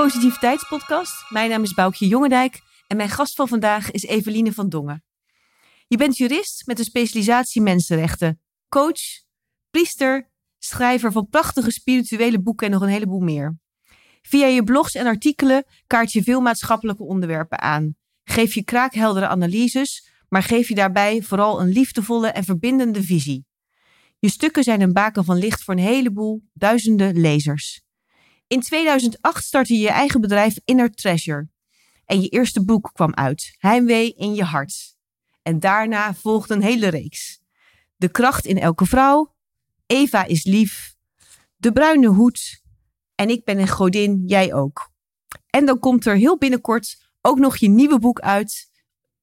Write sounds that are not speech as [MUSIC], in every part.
Positiviteitspodcast. Mijn naam is Boukje Jongendijk en mijn gast van vandaag is Eveline van Dongen. Je bent jurist met een specialisatie mensenrechten, coach, priester, schrijver van prachtige spirituele boeken en nog een heleboel meer. Via je blogs en artikelen kaart je veel maatschappelijke onderwerpen aan. Geef je kraakheldere analyses, maar geef je daarbij vooral een liefdevolle en verbindende visie. Je stukken zijn een baken van licht voor een heleboel, duizenden lezers. In 2008 startte je je eigen bedrijf Inner Treasure. En je eerste boek kwam uit, Heimwee in je hart. En daarna volgde een hele reeks. De kracht in elke vrouw, Eva is lief, De bruine hoed en ik ben een godin, jij ook. En dan komt er heel binnenkort ook nog je nieuwe boek uit,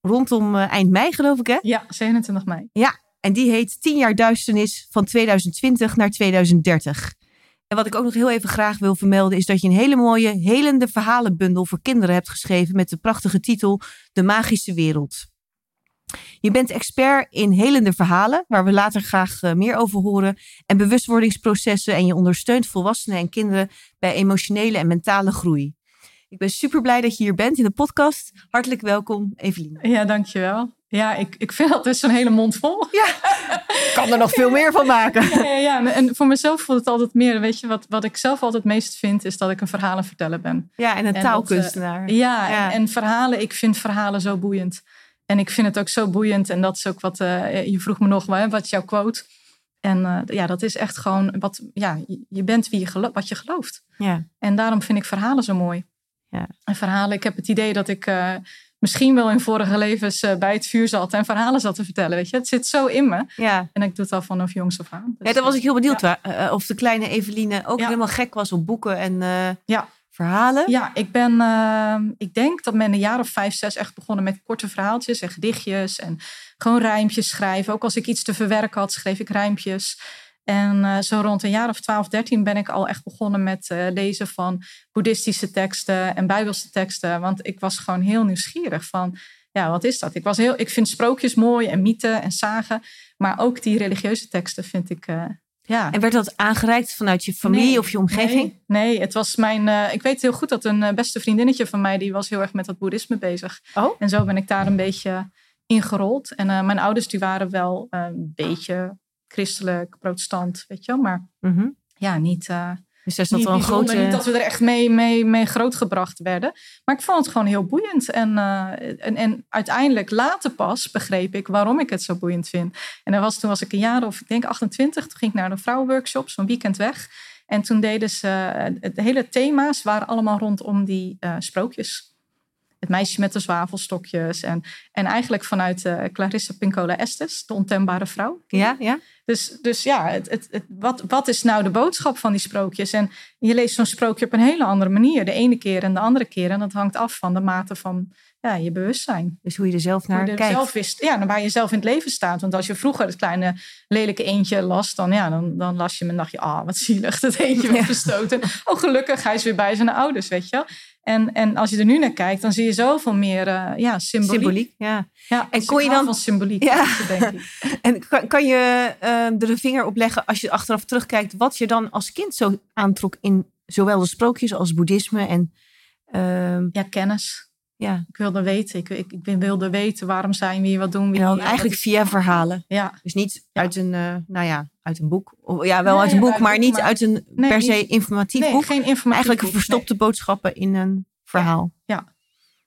rondom uh, eind mei geloof ik hè? Ja, 27 mei. Ja, en die heet 10 jaar duisternis van 2020 naar 2030. En wat ik ook nog heel even graag wil vermelden is dat je een hele mooie helende verhalenbundel voor kinderen hebt geschreven met de prachtige titel De Magische Wereld. Je bent expert in helende verhalen, waar we later graag uh, meer over horen, en bewustwordingsprocessen en je ondersteunt volwassenen en kinderen bij emotionele en mentale groei. Ik ben super blij dat je hier bent in de podcast. Hartelijk welkom, Evelien. Ja, dankjewel. Ja, ik, ik vind dat dus een hele mond vol. Ja, [LAUGHS] kan er nog veel meer van maken. Ja, ja, ja, en voor mezelf voelt het altijd meer. Weet je, wat, wat ik zelf altijd het meest vind, is dat ik een verhalen vertellen ben. Ja, en een en taalkunstenaar. Dat, uh, ja, ja. En, en, verhalen, ik vind verhalen zo boeiend. En ik vind het ook zo boeiend. En dat is ook wat, uh, je vroeg me nog, wat is jouw quote? En uh, ja, dat is echt gewoon, wat, ja, je bent wie je gelooft, wat je gelooft. Ja. En daarom vind ik verhalen zo mooi. Ja. En verhalen, ik heb het idee dat ik misschien wel in vorige levens uh, bij het vuur zat en verhalen zat te vertellen. Weet je, het zit zo in me. Ja. En ik doe het al vanaf jongs af aan. Dus, ja, daar was ik heel benieuwd ja. uh, of de kleine Eveline ook ja. helemaal gek was op boeken en ja. verhalen. Ja, ik ben, ik denk dat men een jaar of vijf, zes echt begonnen met korte verhaaltjes en gedichtjes en gewoon rijmpjes schrijven. Ook als ik iets te verwerken had, schreef ik rijmpjes. En uh, zo rond een jaar of 12, 13 ben ik al echt begonnen met uh, lezen van boeddhistische teksten en bijbelse teksten. Want ik was gewoon heel nieuwsgierig van, ja, wat is dat? Ik, was heel, ik vind sprookjes mooi en mythen en zagen. Maar ook die religieuze teksten vind ik, uh, ja. En werd dat aangereikt vanuit je familie nee, of je omgeving? Nee, nee, het was mijn, ik weet heel goed dat een beste vriendinnetje van mij, die was heel erg met dat boeddhisme bezig. Oh? En zo ben ik daar een beetje ingerold. En mijn ouders die waren wel een beetje christelijk, protestant, weet je wel. Maar mm -hmm. ja, niet... Uh, dus er zat wel een grote... Niet dat we er echt mee, mee, mee grootgebracht werden. Maar ik vond het gewoon heel boeiend. En, uh, en, en uiteindelijk later pas begreep ik waarom ik het zo boeiend vind. En dat was, toen was ik een jaar of ik denk 28. Toen ging ik naar een vrouwenworkshop, zo'n weekend weg. En toen deden ze... Uh, de hele thema's waren allemaal rondom die uh, sprookjes. Het meisje met de zwavelstokjes. En, en eigenlijk vanuit uh, Clarissa Pincola Estes, de ontembare vrouw. Ja, ja. Dus, dus ja, het, het, het, wat, wat is nou de boodschap van die sprookjes? En je leest zo'n sprookje op een hele andere manier. De ene keer en de andere keer. En dat hangt af van de mate van ja, je bewustzijn. Dus hoe je er zelf naar hoe je er kijkt. Zelf is, ja, waar je zelf in het leven staat. Want als je vroeger het kleine lelijke eendje las, dan, ja, dan, dan las je hem en dacht je, ah, oh, wat zielig, dat eendje werd verstoten. Oh, gelukkig, hij is weer bij zijn ouders, weet je wel. En, en als je er nu naar kijkt, dan zie je zoveel meer uh, ja, symboliek. Symboliek, ja. ja en kon je dan van symboliek? Ja. Denk ik. [LAUGHS] en kan, kan je uh, er de vinger op leggen als je achteraf terugkijkt, wat je dan als kind zo aantrok in zowel de sprookjes als boeddhisme en uh, ja, kennis. Ja. Ik wilde weten. Ik, ik, ik wilde weten waarom zijn we hier, wat doen we hier. eigenlijk via verhalen. Ja. Dus niet ja. uit een, uh, nou ja, uit een boek. Ja, wel nee, uit een boek, maar niet maar, uit een nee, per se niet, informatief nee, boek. Geen informatief eigenlijk boek, verstopte boodschappen in een verhaal. Ja.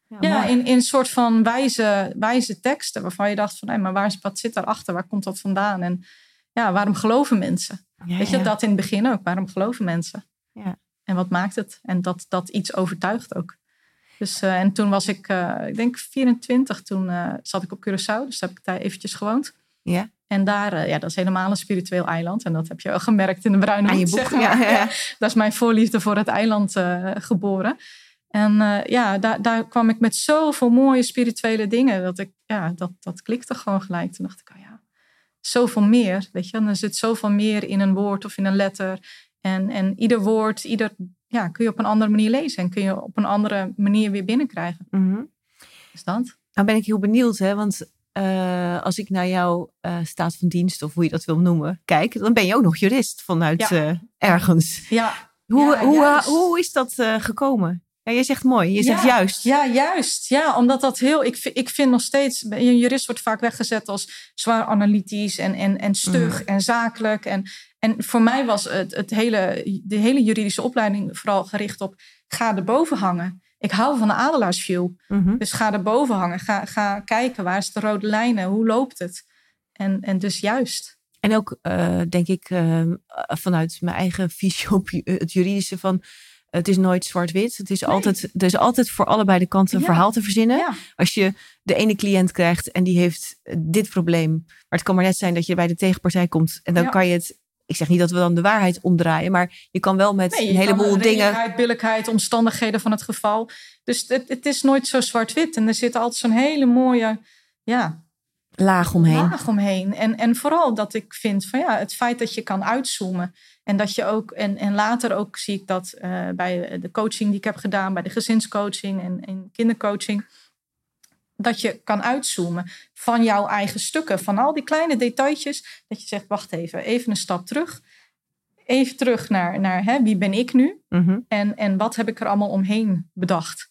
Ja, ja in, in een soort van wijze, wijze teksten waarvan je dacht van, hé, maar waar, wat zit daarachter? Waar komt dat vandaan? En ja, waarom geloven mensen? Weet je, dat in het begin ook. Waarom geloven mensen? Ja. En wat maakt het? En dat, dat iets overtuigt ook. Dus, uh, en toen was ik, uh, ik denk 24, toen uh, zat ik op Curaçao. Dus heb ik daar eventjes gewoond. Ja. En daar, ja, dat is helemaal een spiritueel eiland. En dat heb je wel gemerkt in de Bruine Aan je boek, zeg maar. ja, [LAUGHS] ja. Daar is mijn voorliefde voor het eiland geboren. En ja, daar, daar kwam ik met zoveel mooie spirituele dingen. Dat, ik, ja, dat, dat klikte gewoon gelijk. Toen dacht ik, oh ja, zoveel meer. Weet je, er zit zoveel meer in een woord of in een letter. En, en ieder woord, ieder ja, kun je op een andere manier lezen en kun je op een andere manier weer binnenkrijgen. Mm -hmm. Is dat? Nou ben ik heel benieuwd, hè? want uh, als ik naar jouw uh, staat van dienst, of hoe je dat wil noemen, kijk, dan ben je ook nog jurist vanuit ja. uh, ergens. Ja. Hoe, ja, hoe, hoe is dat gekomen? Ja, je zegt mooi. Je zegt Ja. juist. Ja, juist. Ja, omdat dat heel. Ik, ik vind nog steeds. Een jurist wordt vaak weggezet als zwaar analytisch en, en, en stug en zakelijk. En, en voor mij was het, het hele, de hele juridische opleiding vooral gericht op. Ga erboven hangen. Ik hou van de adelaarsview. Mhm. Dus ga erboven hangen. Ga, ga kijken. Waar is de rode lijnen? Hoe loopt het? En, en dus juist. En ook, eh, denk ik, eh, vanuit mijn eigen visie op het juridische van... Het is nooit zwart-wit. Het is Nee. altijd, er is altijd voor allebei de kanten een Ja. verhaal te verzinnen. Ja, Als je de ene cliënt krijgt en die heeft eh, dit probleem. Maar het kan maar net zijn dat je bij de tegenpartij komt. En dan Ja. kan je het... Ik zeg niet dat we dan de waarheid omdraaien. Maar je kan wel met Nee, een heleboel kan dingen... billijkheid, omstandigheden van het geval. Dus het, het is nooit zo zwart-wit. En er zit altijd zo'n hele mooie ja, laag omheen. laag omheen. En, en vooral dat ik vind van ja, het feit dat je kan uitzoomen. En dat je ook, en, en later ook zie ik dat eh, bij de coaching die ik heb gedaan, bij de gezinscoaching en, en kindercoaching. Dat je kan uitzoomen van jouw eigen stukken, van al die kleine detailtjes. Dat je zegt, wacht even, even een stap terug. Even terug naar, naar hè, wie ben ik nu? Mhm. En, en wat heb ik er allemaal omheen bedacht?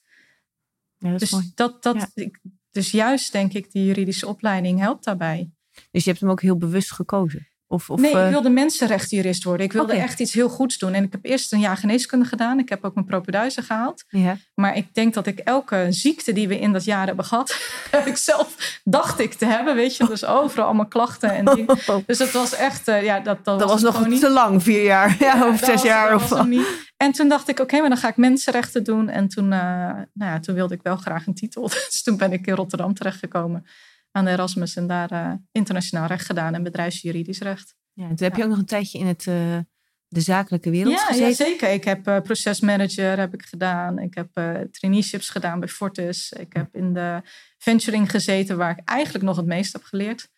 Ja, dat Dus, mooi. dat, dat, Ja. ik- dus juist denk ik, die juridische opleiding helpt daarbij. Dus je hebt hem ook heel bewust gekozen? Of, of, nee, eh, ik wilde mensenrechtenjurist worden. Ik wilde echt iets heel goeds doen. En ik heb eerst een jaar geneeskunde gedaan. Ik heb ook mijn propeduizen gehaald. ja. Maar ik denk dat ik elke ziekte die we in dat jaar hebben gehad... [LAUGHS] heb ik zelf, dacht ik te hebben, weet je. Dus overal allemaal klachten en dingen. [LAUGHS] Dus het was echt, eh, ja, dat, dat, Dat was nog niet. te lang, vier jaar. [LAUGHS] Ja, Ja, of dat zes jaar. dat Of. En toen dacht ik, oké, maar dan ga ik mensenrechten doen. En toen, eh, nou ja, toen wilde ik wel graag een titel. Dus toen ben ik in Rotterdam terechtgekomen aan de Erasmus. En daar eh, internationaal recht gedaan en bedrijfsjuridisch recht. ja, en toen heb je ook nog een tijdje in het, eh, de zakelijke wereld Ja, gezeten. ja, zeker. Ik heb eh, procesmanager heb ik gedaan. Ik heb traineeships gedaan bij Fortis. Ik heb in de venturing gezeten waar ik eigenlijk nog het meest heb geleerd.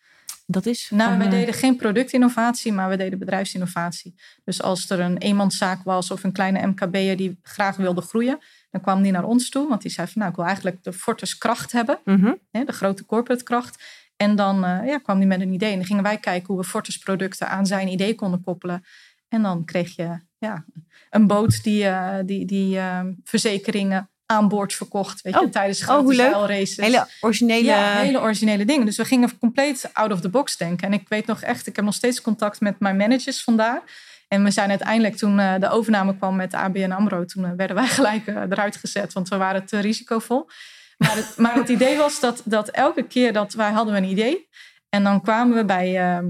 Dat is? Nou, we eh, deden geen productinnovatie, maar we deden bedrijfsinnovatie. Dus als er een eenmanszaak was of een kleine MKB'er die graag wilde groeien, dan kwam die naar ons toe. Want die zei van, nou, ik wil eigenlijk de Fortis kracht hebben, mhm. hè, de grote corporate kracht. En dan eh, ja, kwam die met een idee. En dan gingen wij kijken hoe we Fortis producten aan zijn idee konden koppelen. En dan kreeg je ja, een boot die, eh, die, die verzekeringen aan boord verkocht. Weet je, Oh. tijdens Oh, grote zeilraces. Hele originele... Ja, hele originele dingen. Dus we gingen compleet out of the box denken. En ik weet nog echt, ik heb nog steeds contact met mijn managers vandaar. En we zijn uiteindelijk, toen eh, de overname kwam met ABN AMRO, toen eh, werden wij [LAUGHS] gelijk eh, eruit gezet, want we waren te risicovol. Maar het, maar het idee was dat, dat elke keer dat wij hadden we een idee. En dan kwamen we bij, ehm,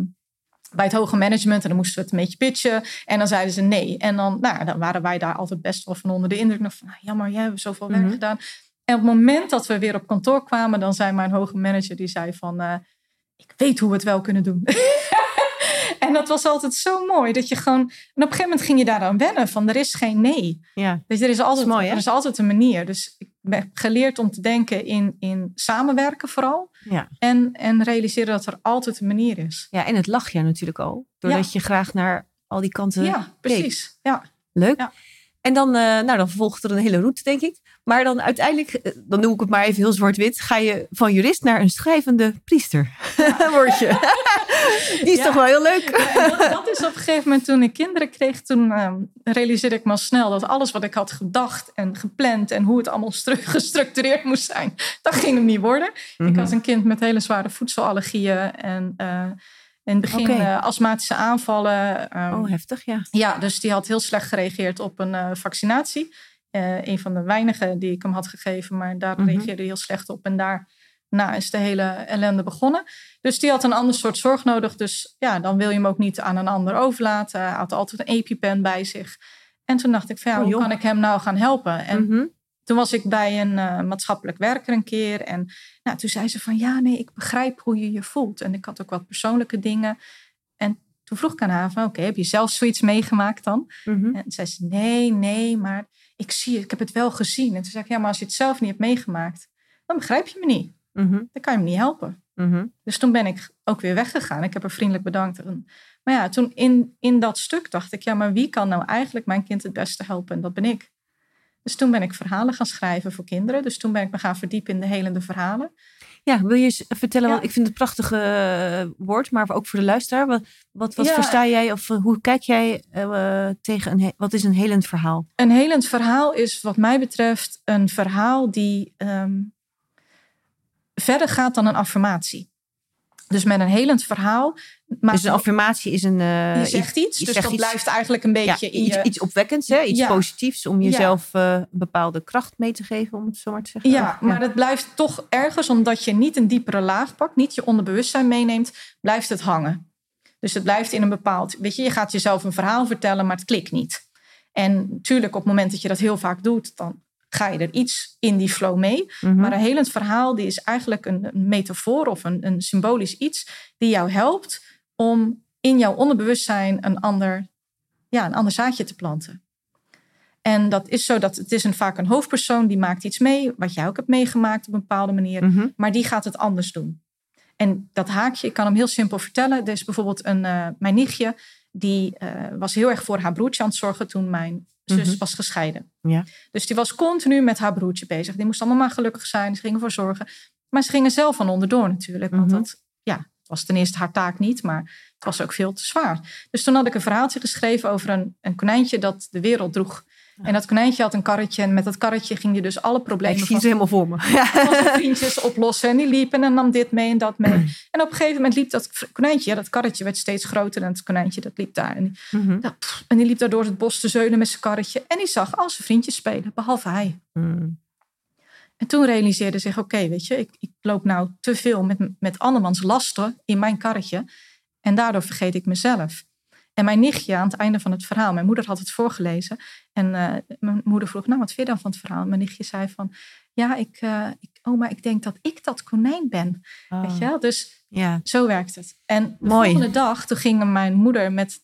bij het hoge management en dan moesten we het een beetje pitchen. En dan zeiden ze nee. En dan, nou, dan waren wij daar altijd best wel van onder de indruk. Nog van, nou, jammer, jij hebt zoveel werk Mhm. gedaan. En op het moment dat we weer op kantoor kwamen, dan zei mijn hoge manager, die zei van, eh, ik weet hoe we het wel kunnen doen. [LAUGHS] en dat was altijd zo mooi, dat je gewoon, en op een gegeven moment ging je daaraan wennen, van er is geen nee. Ja. Dus er is altijd, mooi, er is altijd een manier. Dus ik heb geleerd om te denken in, in samenwerken vooral. Ja. En, en realiseren dat er altijd een manier is. ja, en het lach je natuurlijk al. Doordat je graag naar al die kanten Ja, precies. Ja. Leuk. Ja. En dan, eh, nou, dan volgt er een hele route, denk ik. Maar dan uiteindelijk, eh, dan noem ik het maar even heel zwart-wit, ga je van jurist naar een schrijvende priester. [LAUGHS] Word je. [LAUGHS] Die is Ja. toch wel heel leuk. Ja, dat, dat is op een gegeven moment toen ik kinderen kreeg, toen ehm, realiseerde ik me al snel dat alles wat ik had gedacht en gepland en hoe het allemaal stru- [LAUGHS] gestructureerd moest zijn, dat ging hem niet worden. Ik Mhm. had een kind met hele zware voedselallergieën en eh, in het begin Oké. eh, astmatische aanvallen. ehm, Oh, heftig, ja. Ja, dus die had heel slecht gereageerd op een eh, vaccinatie. Eh, een van de weinige die ik hem had gegeven, maar daar Mhm. reageerde hij heel slecht op. En daarna is de hele ellende begonnen. Dus die had een ander soort zorg nodig. Dus ja, dan wil je hem ook niet aan een ander overlaten. Hij had altijd een EpiPen bij zich. En toen dacht ik van ja, Oh, hoe joh. kan ik hem nou gaan helpen? En Mhm. Toen was ik bij een eh, maatschappelijk werker een keer. En nou, toen zei ze van ja, nee, ik begrijp hoe je je voelt. En ik had ook wat persoonlijke dingen. En toen vroeg ik aan haar van oké, heb je zelf zoiets meegemaakt dan? Mhm. En toen zei ze nee, nee, maar ik zie het, ik heb het wel gezien. En toen zei ik ja, maar als je het zelf niet hebt meegemaakt, dan begrijp je me niet. Mhm. Dan kan je me niet helpen. Mhm. Dus toen ben ik ook weer weggegaan. Ik heb haar vriendelijk bedankt. En- Maar ja, toen in, in dat stuk dacht ik, ja, maar wie kan nou eigenlijk mijn kind het beste helpen? En dat ben ik. Dus toen ben ik verhalen gaan schrijven voor kinderen. Dus toen ben ik me gaan verdiepen in de helende verhalen. Ja, wil je eens vertellen, Ja. wat ik vind het een prachtige eh, woord, maar ook voor de luisteraar. Wat, wat, wat Ja. versta jij of eh, hoe kijk jij eh, tegen een, wat is een helend verhaal? Een helend verhaal is wat mij betreft een verhaal die ehm, verder gaat dan een affirmatie. Dus met een helend verhaal. Maar dus een affirmatie is een. je zegt iets, je dus zegt dat iets- blijft eigenlijk een ja, beetje in iets, je... iets opwekkends, hè? iets Ja. positiefs om jezelf eh, een bepaalde kracht mee te geven, om het zo maar te zeggen. Ja, maar het blijft toch ergens, omdat je niet een diepere laag pakt, niet je onderbewustzijn meeneemt, blijft het hangen. Dus het blijft in een bepaald. Weet je, je gaat jezelf een verhaal vertellen, maar het klikt niet. En natuurlijk, op het moment dat je dat heel vaak doet, dan ga je er iets in die flow mee. Mhm. Maar een helend verhaal, die is eigenlijk een, een metafoor of een, een symbolisch iets die jou helpt om in jouw onderbewustzijn een ander, ja, een ander zaadje te planten. En dat is zo dat het is een, vaak een hoofdpersoon die maakt iets mee, wat jij ook hebt meegemaakt op een bepaalde manier, Mhm. maar die gaat het anders doen. En dat haakje, ik kan hem heel simpel vertellen. Er is bijvoorbeeld een, eh, mijn nichtje, die eh, was heel erg voor haar broertje aan het zorgen toen mijn zus Mhm. was gescheiden. Ja. Dus die was continu met haar broertje bezig. Die moest allemaal maar gelukkig zijn, ze gingen voor zorgen. Maar ze gingen zelf van onderdoor natuurlijk. Want Mhm. dat ja, was ten eerste haar taak niet, maar het was ook veel te zwaar. Dus toen had ik een verhaaltje geschreven over een, een konijntje dat de wereld droeg. En dat konijntje had een karretje en met dat karretje ging je dus alle Ik problemen zie van het helemaal voor me. Van [LAUGHS] vriendjes oplossen. En die liep en dan nam dit mee en dat mee. En op een gegeven moment liep dat konijntje, ja, dat karretje werd steeds groter en het konijntje dat liep daar. En die, Mhm. pff, en die liep daar door het bos te zeulen met zijn karretje. En die zag al zijn vriendjes spelen, behalve hij. Mm. En toen realiseerde zich, oké, weet je, ik, ik loop nou te veel met, met andermans lasten in mijn karretje. En daardoor vergeet ik mezelf. En mijn nichtje aan het einde van het verhaal, mijn moeder had het voorgelezen. En eh, mijn moeder vroeg, nou, wat vind je dan van het verhaal? En mijn nichtje zei van, ja, ik, eh, ik, oma, ik denk dat ik dat konijn ben. Oh. Weet je wel? Dus Ja. zo werkt het. En de Mooi. volgende dag, toen gingen mijn moeder met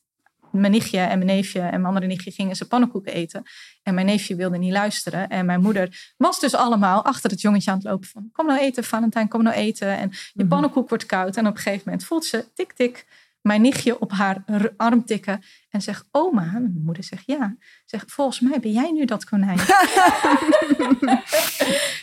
mijn nichtje en mijn neefje en mijn andere nichtje gingen ze pannenkoeken eten. En mijn neefje wilde niet luisteren. En mijn moeder was dus allemaal achter het jongetje aan het lopen van... kom nou eten, Valentijn, kom nou eten. En je Mhm. pannenkoek wordt koud. En op een gegeven moment voelt ze tik, tik mijn nichtje op haar arm tikken. En zegt, oma, mijn moeder zegt ja. Zegt, volgens mij ben jij nu dat konijn. [LAUGHS]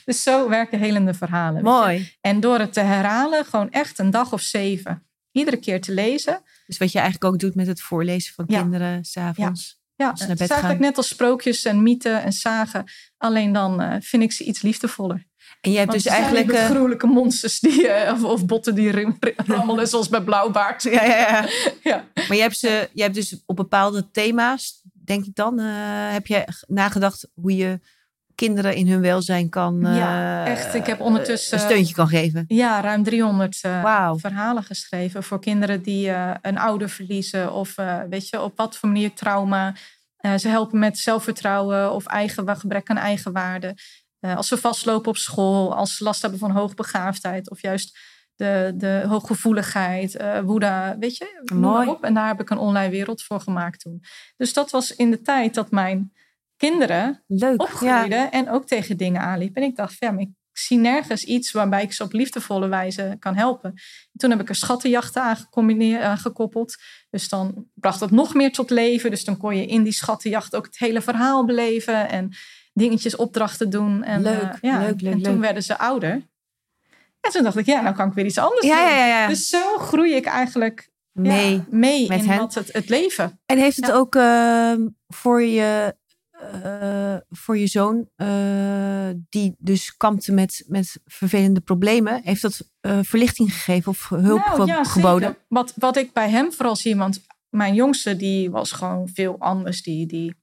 dus zo werken helende verhalen. Mooi. En door het te herhalen, gewoon echt een dag of zeven, iedere keer te lezen. Dus wat je eigenlijk ook doet met het voorlezen van Ja. kinderen s'avonds. Ja, naar het is eigenlijk net als sprookjes en mythen en zagen. Alleen dan eh, vind ik ze iets liefdevoller. En je hebt Want dus eigenlijk... eh, gruwelijke monsters die, eh, of, of botten die rim- [LAUGHS] rammelen, zoals bij Blauwbaard. ja, ja, ja. [LAUGHS] Ja. Maar je hebt, ze, je hebt dus op bepaalde thema's, denk ik dan, eh, heb je nagedacht hoe je kinderen in hun welzijn kan... Ja, echt. Ik heb ondertussen- Een steuntje kan geven. Ja, ruim 300 eh, Wauw. verhalen geschreven voor kinderen die een ouder verliezen of weet je, op wat voor manier trauma. Ze helpen met zelfvertrouwen of eigen, gebrek aan eigenwaarde. Eh, als ze vastlopen op school, als ze last hebben van hoogbegaafdheid of juist de, de hooggevoeligheid, eh woede, weet je, Mooi. op. En daar heb ik een online wereld voor gemaakt toen. Dus dat was in de tijd dat mijn kinderen Leuk. Ja. opgroeiden en ook tegen dingen aanliep. En ik dacht, ja, ik zie nergens iets waarbij ik ze op liefdevolle wijze kan helpen. En toen heb ik er schattenjachten aan gekoppeld. Dus dan bracht dat nog meer tot leven. Dus dan kon je in die schattenjacht ook het hele verhaal beleven en dingetjes, opdrachten doen. En, Leuk, eh, ja, leuk, leuk, En toen leuk. werden ze ouder. En toen dacht ik, ja, nou kan ik weer iets anders Ja, doen. ja. Dus zo groei ik eigenlijk mee. mee met in hen. wat het, het leven. En heeft het ook ehm, voor, je, eh, voor je zoon, eh, die dus kampte met, met vervelende problemen, heeft dat verlichting gegeven of hulp Nou, ge- geboden? zeker. Wat, wat ik bij hem vooral zie, want mijn jongste die was gewoon veel anders. Die, die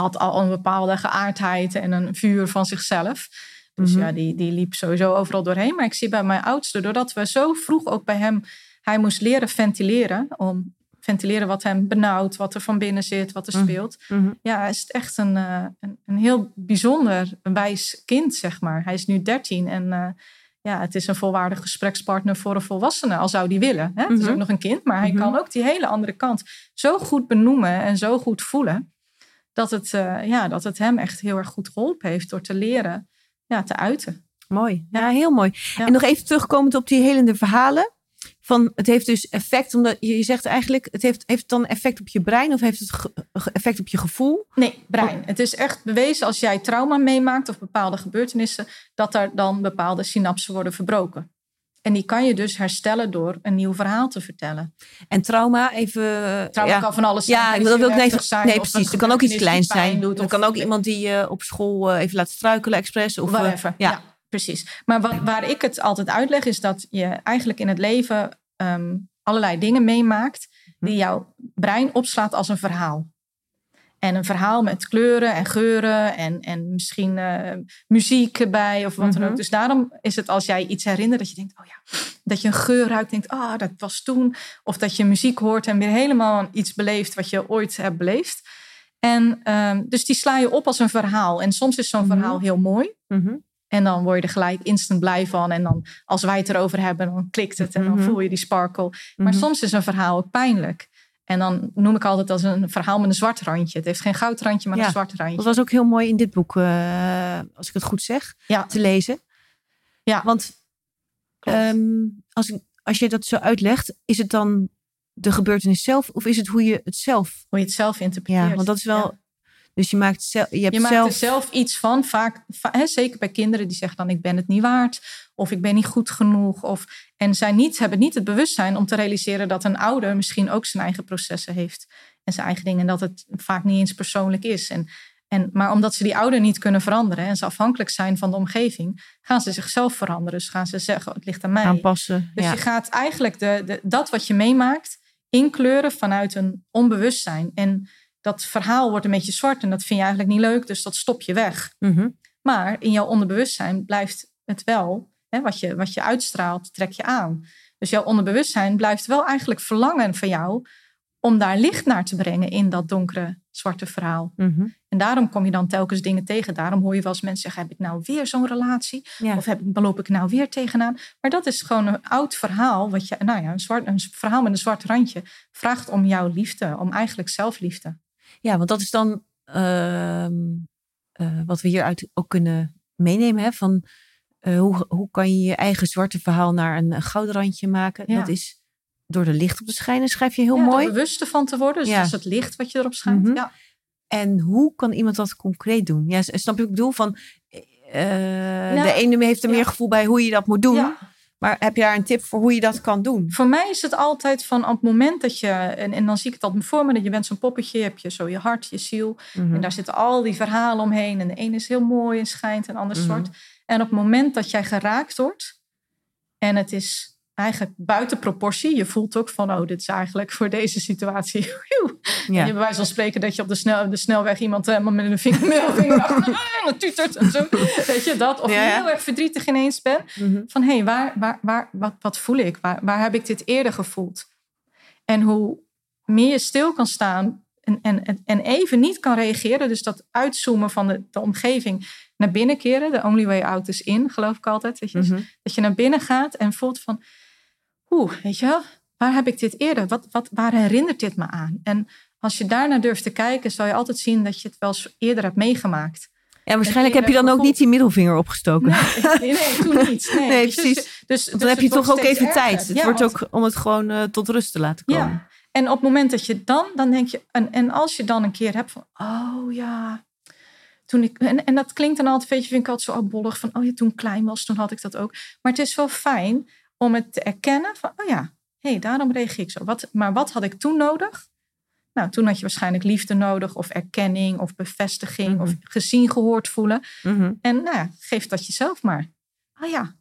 had al een bepaalde geaardheid en een vuur van zichzelf. Dus Mhm. ja, die, die liep sowieso overal doorheen. Maar ik zie bij mijn oudste, doordat we zo vroeg ook bij hem... Hij moest leren ventileren, om ventileren wat hem benauwt, wat er van binnen zit, wat er Mhm. speelt. Mhm. Ja, hij is echt een, eh, een, een heel bijzonder wijs kind, zeg maar. Hij is nu 13 en eh, ja, het is een volwaardig gesprekspartner voor een volwassene, al zou die willen. Hè? Het is Mhm. ook nog een kind, maar hij Mhm. kan ook die hele andere kant zo goed benoemen en zo goed voelen, dat het, eh, ja, dat het hem echt heel erg goed geholpen heeft door te leren ja, te uiten. Mooi. Ja, heel mooi. Ja. En nog even terugkomend op die helende verhalen. van het heeft dus effect, omdat je zegt eigenlijk, het heeft, heeft het dan effect op je brein of heeft het effect op je gevoel? Nee, brein. Het is echt bewezen als jij trauma meemaakt of bepaalde gebeurtenissen, dat er dan bepaalde synapsen worden verbroken. En die kan je dus herstellen door een nieuw verhaal te vertellen. En trauma, even. Trauma ja. kan van alles zijn. Ja, dat wil ik zijn, Nee, precies. Er kan ook iets kleins zijn. doet, er kan ook iemand die je op school eh, even laat struikelen, expres. Of, eh, Whatever. Ja. ja. precies. Maar wat, waar ik het altijd uitleg is dat je eigenlijk in het leven ehm, allerlei dingen meemaakt die jouw brein opslaat als een verhaal. En een verhaal met kleuren en geuren en, en misschien eh, muziek erbij of wat dan Mhm. ook. Dus daarom is het als jij iets herinnert dat je denkt, oh ja, dat je een geur ruikt, denkt, ah, dat was toen. Of dat je muziek hoort en weer helemaal iets beleeft wat je ooit hebt beleefd. En ehm, dus die sla je op als een verhaal. En soms is zo'n Mhm. verhaal heel mooi. Mhm. En dan word je er gelijk instant blij van. En dan als wij het erover hebben, dan klikt het en dan Mhm. voel je die sparkle. Maar Mhm. soms is een verhaal ook pijnlijk. En dan noem ik altijd als een verhaal met een zwart randje. Het heeft geen goudrandje, maar Ja, een zwart randje. Dat was ook heel mooi in dit boek, eh, als ik het goed zeg, Ja. te lezen. Ja. Want ehm, als, als je dat zo uitlegt, is het dan de gebeurtenis zelf of is het hoe je het zelf. Hoe je het zelf interpreteert. Ja, want dat is wel. Dus je maakt zelf. Je hebt Je maakt zelf. er zelf iets van. Vaak, va- hè, zeker bij kinderen die zeggen dan ik ben het niet waard. Of ik ben niet goed genoeg. Of, en zij niet, hebben niet het bewustzijn om te realiseren dat een ouder misschien ook zijn eigen processen heeft. En zijn eigen dingen. En dat het vaak niet eens persoonlijk is. En, en, maar omdat ze die ouder niet kunnen veranderen. En ze afhankelijk zijn van de omgeving. Gaan ze zichzelf veranderen. Dus gaan ze zeggen het ligt aan mij. aanpassen. Dus ja. je gaat eigenlijk de, de, dat wat je meemaakt inkleuren vanuit een onbewustzijn. En dat verhaal wordt een beetje zwart en dat vind je eigenlijk niet leuk, dus dat stop je weg. Mhm. Maar in jouw onderbewustzijn blijft het wel, hè, wat, je, wat je uitstraalt, trek je aan. Dus jouw onderbewustzijn blijft wel eigenlijk verlangen van jou om daar licht naar te brengen in dat donkere, zwarte verhaal. Mhm. En daarom kom je dan telkens dingen tegen. Daarom hoor je wel eens mensen zeggen, heb ik nou weer zo'n relatie? Ja. Of heb, loop ik nou weer tegenaan? Maar dat is gewoon een oud verhaal. Wat je, nou ja, een, zwart, een verhaal met een zwart randje. Vraagt om jouw liefde. Om eigenlijk zelfliefde. Ja, want dat is dan ehm, eh, wat we hieruit ook kunnen meenemen. Hè? Van, eh, hoe, hoe kan je je eigen zwarte verhaal naar een goudrandje maken? Ja. Dat is door er licht op te schijnen, schrijf je heel ja, mooi. Er bewust van te worden. Dus Ja. dat is het licht wat je erop schijnt. Mhm. Ja. En hoe kan iemand dat concreet doen? Ja, snap je wat ik bedoel? Van, eh, Nou, de ene heeft er meer gevoel bij hoe je dat moet doen. Maar heb je daar een tip voor hoe je dat kan doen? Voor mij is het altijd van op het moment dat je... En, en dan zie ik het altijd voor me. Dat je bent zo'n poppetje. Je hebt je zo je hart, je ziel. Mhm. En daar zitten al die verhalen omheen. En de ene is heel mooi en schijnt en de ander Mhm. zwart. En op het moment dat jij geraakt wordt. En het is eigenlijk buiten proportie. Je voelt ook van, oh, dit is eigenlijk voor deze situatie. [LAUGHS] En Ja. je bij wijze van spreken dat je op de, snel, de snelweg iemand helemaal met een vinger, middelvinger achter en tutert en zo. Weet je dat? Of je ja. heel erg verdrietig ineens bent. Mhm. Van hé, hey, waar, waar, waar, wat, wat voel ik? Waar, waar heb ik dit eerder gevoeld? En hoe meer je stil kan staan en, en, en even niet kan reageren, dus dat uitzoomen van de, de omgeving naar binnen keren, de only way out is in, geloof ik altijd. Weet je? Mhm. Dat je naar binnen gaat en voelt van, oeh, weet je wel, waar heb ik dit eerder? Wat, wat, waar herinnert dit me aan? En als je daarnaar durft te kijken, zal je altijd zien dat je het wel eens eerder hebt meegemaakt. Ja, waarschijnlijk heb je dan ook niet die middelvinger opgestoken. Nee, nee, toen niet. [LAUGHS] Nee, Nee, Dus- precies. Dus, Want dus dan heb je toch ook even erger. tijd. Het Ja, wordt want- ook om het gewoon eh, tot rust te laten komen. Ja. En op het moment dat je dan, dan denk je, en, en als je dan een keer hebt van, oh ja, toen ik, en, en dat klinkt dan altijd, weet je, vind ik altijd zo abbollig van, oh ja, toen ik klein was, toen had ik dat ook. Maar het is wel fijn om het te erkennen van, oh ja, hé, hey, daarom reageer ik zo. Wat, maar wat had ik toen nodig? Nou, toen had je waarschijnlijk liefde nodig, of erkenning, of bevestiging, Mhm. of gezien, gehoord voelen. Mhm. En nou ja, geef dat jezelf maar. Oh ja.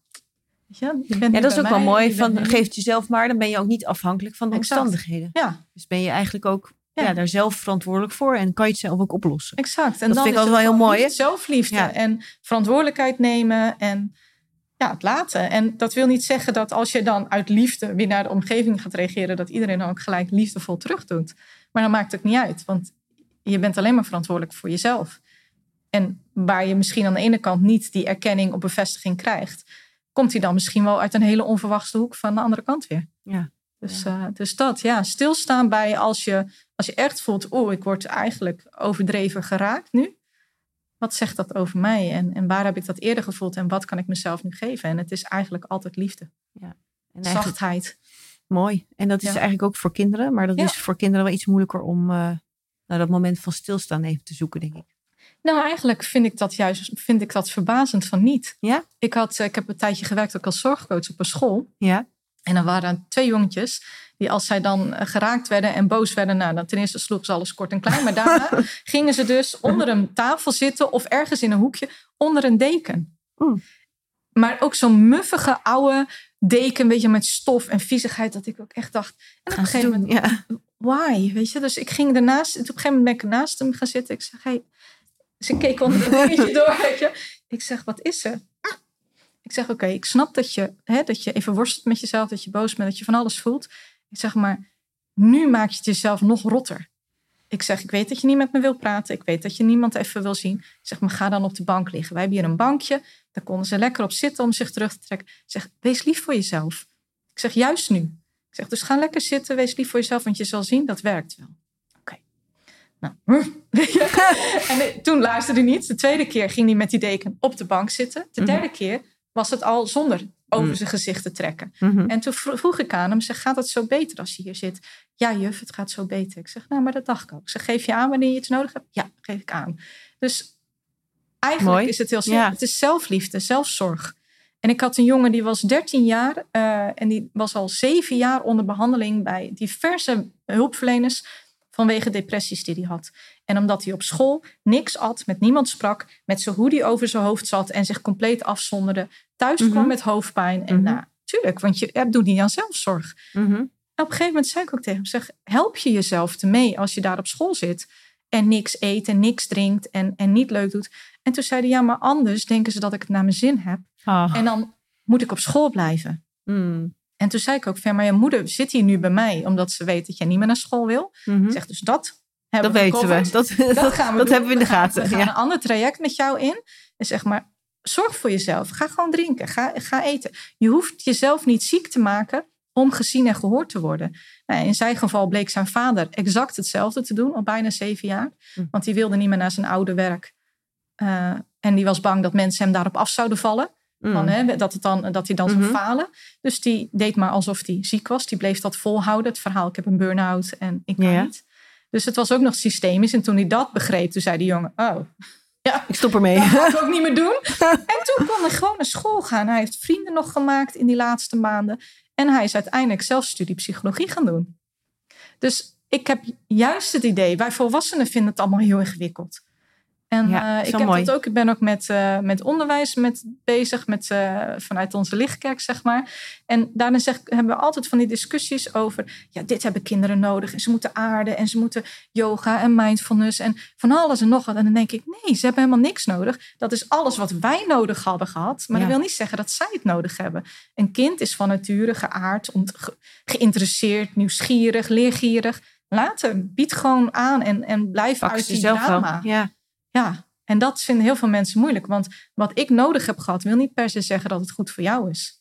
Weet je, je bent Ja, dat is ook wel mooi. Van, nu- geef het jezelf maar, dan ben je ook niet afhankelijk van de Exact. omstandigheden. Ja, Dus ben je eigenlijk ook ja. Ja. daar zelf verantwoordelijk voor en kan je het zelf ook oplossen. exact. En Dat dan vind ik altijd wel heel mooi, Zelfliefde Ja. en verantwoordelijkheid nemen en ja, het laten. En dat wil niet zeggen dat als je dan uit liefde weer naar de omgeving gaat reageren, dat iedereen dan ook gelijk liefdevol terug doet. Maar dan maakt het niet uit, want je bent alleen maar verantwoordelijk voor jezelf. En waar je misschien aan de ene kant niet die erkenning of bevestiging krijgt, komt die dan misschien wel uit een hele onverwachte hoek van de andere kant weer. Ja. Dus, eh, dus dat, ja, stilstaan bij als je, als je echt voelt, oeh, ik word eigenlijk overdreven geraakt nu. Wat zegt dat over mij en, en waar heb ik dat eerder gevoeld en wat kan ik mezelf nu geven? En het is eigenlijk altijd liefde, En eigenlijk, zachtheid. Mooi. En dat is Ja. eigenlijk ook voor kinderen. Maar dat Ja. is voor kinderen wel iets moeilijker om eh, nou, dat moment van stilstaan even te zoeken, denk ik. Nou, eigenlijk vind ik dat juist vind ik dat verbazend van niet. Ja? Ik, had, eh, ik heb een tijdje gewerkt ook als zorgcoach op een school. Ja. En er waren twee jongetjes die als zij dan eh, geraakt werden en boos werden, nou dan ten eerste sloegen ze alles kort en klein. Maar daarna [LAUGHS] gingen ze dus onder een tafel zitten of ergens in een hoekje onder een deken. Maar ook zo'n muffige oude deken, weet je, met stof en viezigheid, dat ik ook echt dacht. En op een gegeven moment, Ja. why? Weet je, dus ik ging ernaast, en op een gegeven moment ben ik naast hem gaan zitten. Ik zeg, hey, ze keek onder een [LAUGHS] dingetje door, weet je. Ik zeg, wat is er? Ik zeg, oké, ik snap dat je, hè, dat je even worstelt met jezelf, dat je boos bent, dat je van alles voelt. Ik zeg, maar nu maak je het jezelf nog rotter. Ik zeg, ik weet dat je niet met me wil praten. Ik weet dat je niemand even wil zien. Ik zeg, maar ga dan op de bank liggen. Wij hebben hier een bankje. Daar konden ze lekker op zitten om zich terug te trekken. Ik zeg, wees lief voor jezelf. Ik zeg, juist nu. Ik zeg, dus ga lekker zitten. Wees lief voor jezelf, want je zal zien, dat werkt wel. Oké. Nou, [LAUGHS] en toen luisterde hij niet. De tweede keer ging hij met die deken op de bank zitten. De Mhm. derde keer was het al zonder over Mhm. zijn gezicht te trekken. Mhm. En toen vro- vroeg ik aan hem, zeg, gaat het zo beter als je hier zit? Ja, juf, het gaat zo beter. Ik zeg, nou, maar dat dacht ik ook. Ik zeg, geef je aan wanneer je iets nodig hebt? Ja, geef ik aan. Dus eigenlijk Mooi. is het heel simpel. Ja. Het is zelfliefde, zelfzorg. En ik had een jongen die was 13 jaar eh, en die was al zeven jaar onder behandeling bij diverse hulpverleners vanwege depressies die hij had. En omdat hij op school niks at, met niemand sprak, met zijn hoodie over zijn hoofd zat en zich compleet afzonderde, thuis Mhm. kwam met hoofdpijn. En Mhm. nou, tuurlijk, want je doet niet aan zelfzorg. Mhm. Op een gegeven moment zei ik ook tegen hem, zeg, help je jezelf te mee als je daar op school zit en niks eet en niks drinkt en, en niet leuk doet. En toen zei hij, ja, maar anders denken ze dat ik het naar mijn zin heb en dan moet ik op school blijven. Mm. En toen zei ik ook, maar je moeder zit hier nu bij mij omdat ze weet dat jij niet meer naar school wil. Mhm. Ik zeg, dus dat hebben Dat we weten we. [LAUGHS] Dat, dat, gaan we dat doen. hebben we in de gaten. We gaan Ja. een ander traject met jou in. En zeg maar, zorg voor jezelf. Ga gewoon drinken. Ga, ga eten. Je hoeft jezelf niet ziek te maken om gezien en gehoord te worden. Nou, in zijn geval bleek zijn vader exact hetzelfde te doen, al bijna zeven jaar. Hm. Want die wilde niet meer naar zijn oude werk. Eh, en die was bang dat mensen hem daarop af zouden vallen. Mm. Van, hè, dat, het dan, dat hij dan Mhm. zou falen. Dus die deed maar alsof hij ziek was. Die bleef dat volhouden. Het verhaal, ik heb een burn-out en ik kan niet. Dus het was ook nog systemisch. En toen hij dat begreep, toen zei die jongen... Oh, [LAUGHS] Ik stop ermee. dat ga ik ook niet meer doen. [LAUGHS] En toen kon hij gewoon naar school gaan. Hij heeft vrienden nog gemaakt in die laatste maanden. En hij is uiteindelijk zelf studie psychologie gaan doen. Dus ik heb juist het idee... Wij volwassenen vinden het allemaal heel ingewikkeld. En Ja, eh, ik heb mooi. dat ook. Ik ben ook met, eh, met onderwijs met bezig, met, eh, vanuit onze lichtkerk, zeg maar. En daarin zeg, hebben we altijd van die discussies over... ja, dit hebben kinderen nodig. En ze moeten aarden en ze moeten yoga en mindfulness... en van alles en nog wat. En dan denk ik, nee, ze hebben helemaal niks nodig. Dat is alles wat wij nodig hadden gehad. Maar Ja. dat wil niet zeggen dat zij het nodig hebben. Een kind is van nature geaard, ge- geïnteresseerd, nieuwsgierig, leergierig. Laat hem, bied gewoon aan en, en blijf Pak uit ze die zelf wel. drama. Ja. Ja, en dat vinden heel veel mensen moeilijk. Want wat ik nodig heb gehad, wil niet per se zeggen dat het goed voor jou is.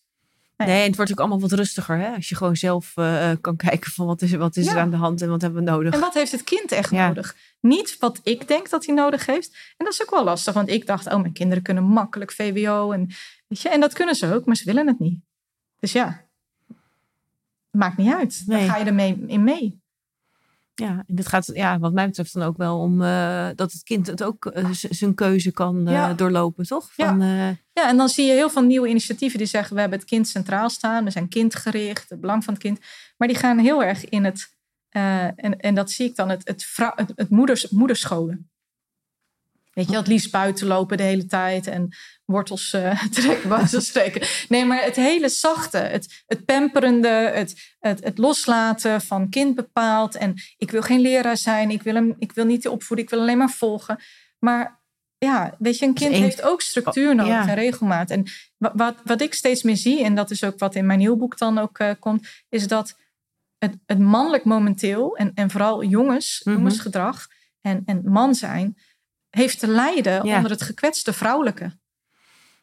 Nee. Nee, en het wordt ook allemaal wat rustiger. Hè? Als je gewoon zelf eh, kan kijken van wat is, wat is er aan de hand en wat hebben we nodig. En wat heeft het kind echt Ja. nodig? Niet wat ik denk dat hij nodig heeft. En dat is ook wel lastig, want ik dacht, oh, mijn kinderen kunnen makkelijk VWO. En, weet je, en dat kunnen ze ook, maar ze willen het niet. Dus ja, maakt niet uit. Nee. Dan ga je ermee in mee. Ja, en dit gaat ja, wat mij betreft dan ook wel om eh, dat het kind het ook eh, zijn keuze kan eh, Ja. doorlopen, toch? Ja. Van, eh, Ja, en dan zie je heel veel nieuwe initiatieven die zeggen: we hebben het kind centraal staan, we zijn kindgericht, het belang van het kind. Maar die gaan heel erg in het, en, en dat zie ik dan, het, het, het, het moeders, moederscholen. Weet je, het liefst buiten lopen de hele tijd en wortels eh [LAUGHS] trekken, spreken. Nee, maar het hele zachte, het, het pamperende, het, het, het loslaten van kind bepaald. En ik wil geen leraar zijn, ik wil, hem, ik wil niet opvoeden, ik wil alleen maar volgen. Maar ja, weet je, een kind heeft ook structuur nodig Ja. en regelmaat. En wa- wat, wat ik steeds meer zie, en dat is ook wat in mijn nieuw boek dan ook eh, komt, is dat het, het mannelijk momenteel, en, en vooral jongens, Mhm. jongensgedrag en, en man zijn, heeft te lijden Ja. onder het gekwetste vrouwelijke.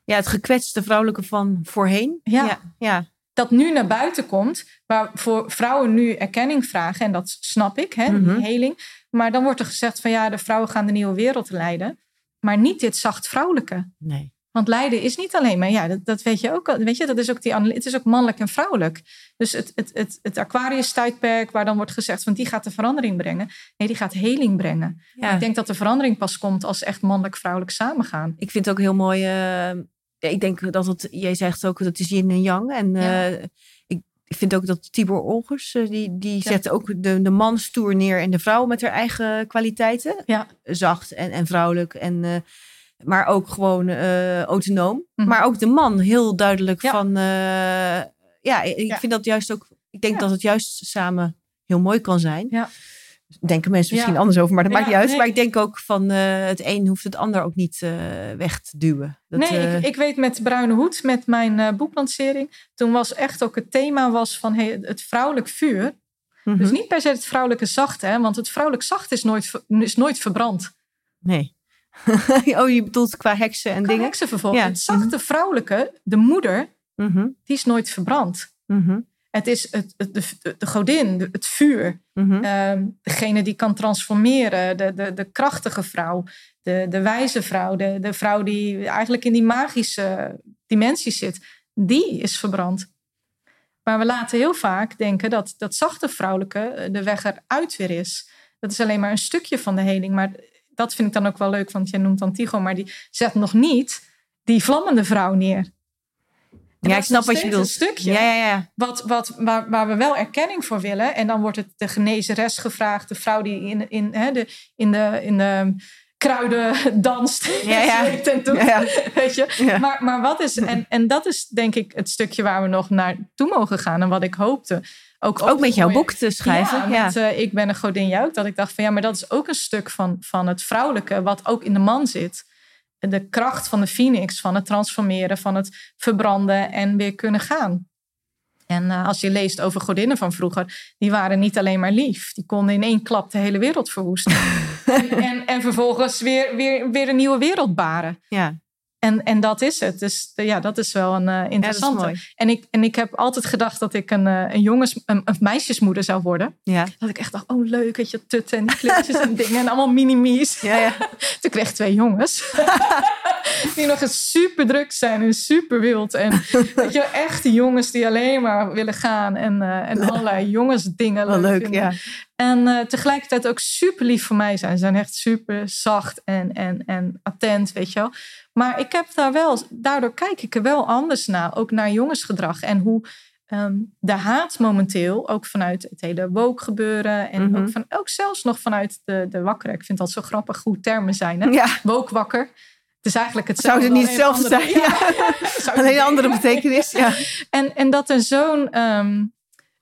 ja, het gekwetste vrouwelijke van voorheen. Ja. ja, ja. Dat nu naar buiten komt, waar voor vrouwen nu erkenning vragen, en dat snap ik, hè, die heling. Maar dan wordt er gezegd van ja, de vrouwen gaan de nieuwe wereld leiden. Maar niet dit zacht vrouwelijke. Nee. Want lijden is niet alleen maar, ja, dat, dat weet je ook. Weet je, dat is ook die, het is ook mannelijk en vrouwelijk. Dus het, het, het, het Aquarius-tijdperk, waar dan wordt gezegd van die gaat de verandering brengen. Nee, die gaat heling brengen. Ja. Ik denk dat de verandering pas komt als echt mannelijk-vrouwelijk samengaan. Ik vind het ook heel mooi. Uh, ik denk dat het, jij zegt ook dat het is yin en yang. En ja. uh, ik, vind ook dat Tibor Olgers, uh, die, die ja. zet ook de, de man stoer neer en de vrouw met haar eigen kwaliteiten. Ja. Zacht en, en vrouwelijk. En maar ook gewoon uh, autonoom. Mm. Maar ook de man heel duidelijk ja. van. Uh, ja, ik ja. vind dat juist ook. Ik denk ja. dat het juist samen heel mooi kan zijn. Ja. Denken mensen misschien anders over, maar dat maakt niet uit. Nee. Maar ik denk ook van uh, het een hoeft het ander ook niet weg te duwen. Dat, nee, ik, ik, weet met Bruine Hoed, met mijn boeklancering. Toen was echt ook het thema was van hey, het vrouwelijk vuur. Mm -hmm. Dus niet per se het vrouwelijke zachte, hè, want het vrouwelijk zacht is nooit, is nooit verbrand. Nee. [LAUGHS] oh, je bedoelt qua heksen en qua dingen? Ja. Het zachte vrouwelijke, de moeder, mm -hmm. die is nooit verbrand. Mm -hmm. Het is het, het, de, de godin, de, het vuur. Mm -hmm. um, degene die kan transformeren. De, de, de krachtige vrouw. De, de wijze vrouw. De, de vrouw die eigenlijk in die magische dimensie zit. Die is verbrand. Maar we laten heel vaak denken dat dat zachte vrouwelijke de weg eruit weer is. Dat is alleen maar een stukje van de heling. Maar dat vind ik dan ook wel leuk, want jij noemt Antigo, maar die zet nog niet die vlammende vrouw neer. En ja, ik snap wat je bedoelt. Een stukje ja, ja, ja. Wat, wat, waar, waar we wel erkenning voor willen. En dan wordt het de genezeres gevraagd, de vrouw die in, in, hè, de, in, de, in de kruiden danst. Ja, [LAUGHS] ja. en doet, ja, ja. Weet je? Ja. Maar, maar wat is, en, en dat is denk ik het stukje waar we nog naartoe mogen gaan. En wat ik hoopte. Ook, ook met jouw boek te schrijven. Ja, met, uh, ik ben een godin jou. Dat ik dacht van ja, maar dat is ook een stuk van, van het vrouwelijke. Wat ook in de man zit. De kracht van de phoenix. Van het transformeren. Van het verbranden. En weer kunnen gaan. En uh, als je leest over godinnen van vroeger, die waren niet alleen maar lief. Die konden in één klap de hele wereld verwoesten. en, [LAUGHS] en, en, vervolgens weer, weer, weer een nieuwe wereld baren. Ja. En, en dat is het. Dus ja, dat is wel een uh, interessante. Ja, en, ik, en ik heb altijd gedacht dat ik een, uh, een jongens, een, een, meisjesmoeder zou worden. Ja. Dat ik echt dacht, oh leuk, weet je, tutten en kleurtjes en [LAUGHS] dingen. En allemaal minimies. Ja, ja. [LAUGHS] Toen kreeg ik twee jongens. [LAUGHS] die nog eens super druk zijn en super wild. En weet je, echte jongens die alleen maar willen gaan. En, uh, en allerlei jongensdingen leuk, vinden. ja. En uh, tegelijkertijd ook super lief voor mij zijn. Ze zijn echt super zacht en, en, en attent, weet je wel. Maar ik heb daar wel, daardoor kijk ik er wel anders naar. Ook naar jongensgedrag. En hoe um, de haat momenteel, ook vanuit het hele woke gebeuren. En Mhm. mm -hmm. ook, van, ook zelfs nog vanuit de, de wakker. Ik vind dat zo grappig hoe termen zijn. Hè? Ja. Woke wakker. Het is eigenlijk Zou hetzelfde. het niet hetzelfde zijn? Ja. [LAUGHS] Alleen een andere betekenis. Ja. [LAUGHS] En, en dat er zo'n um,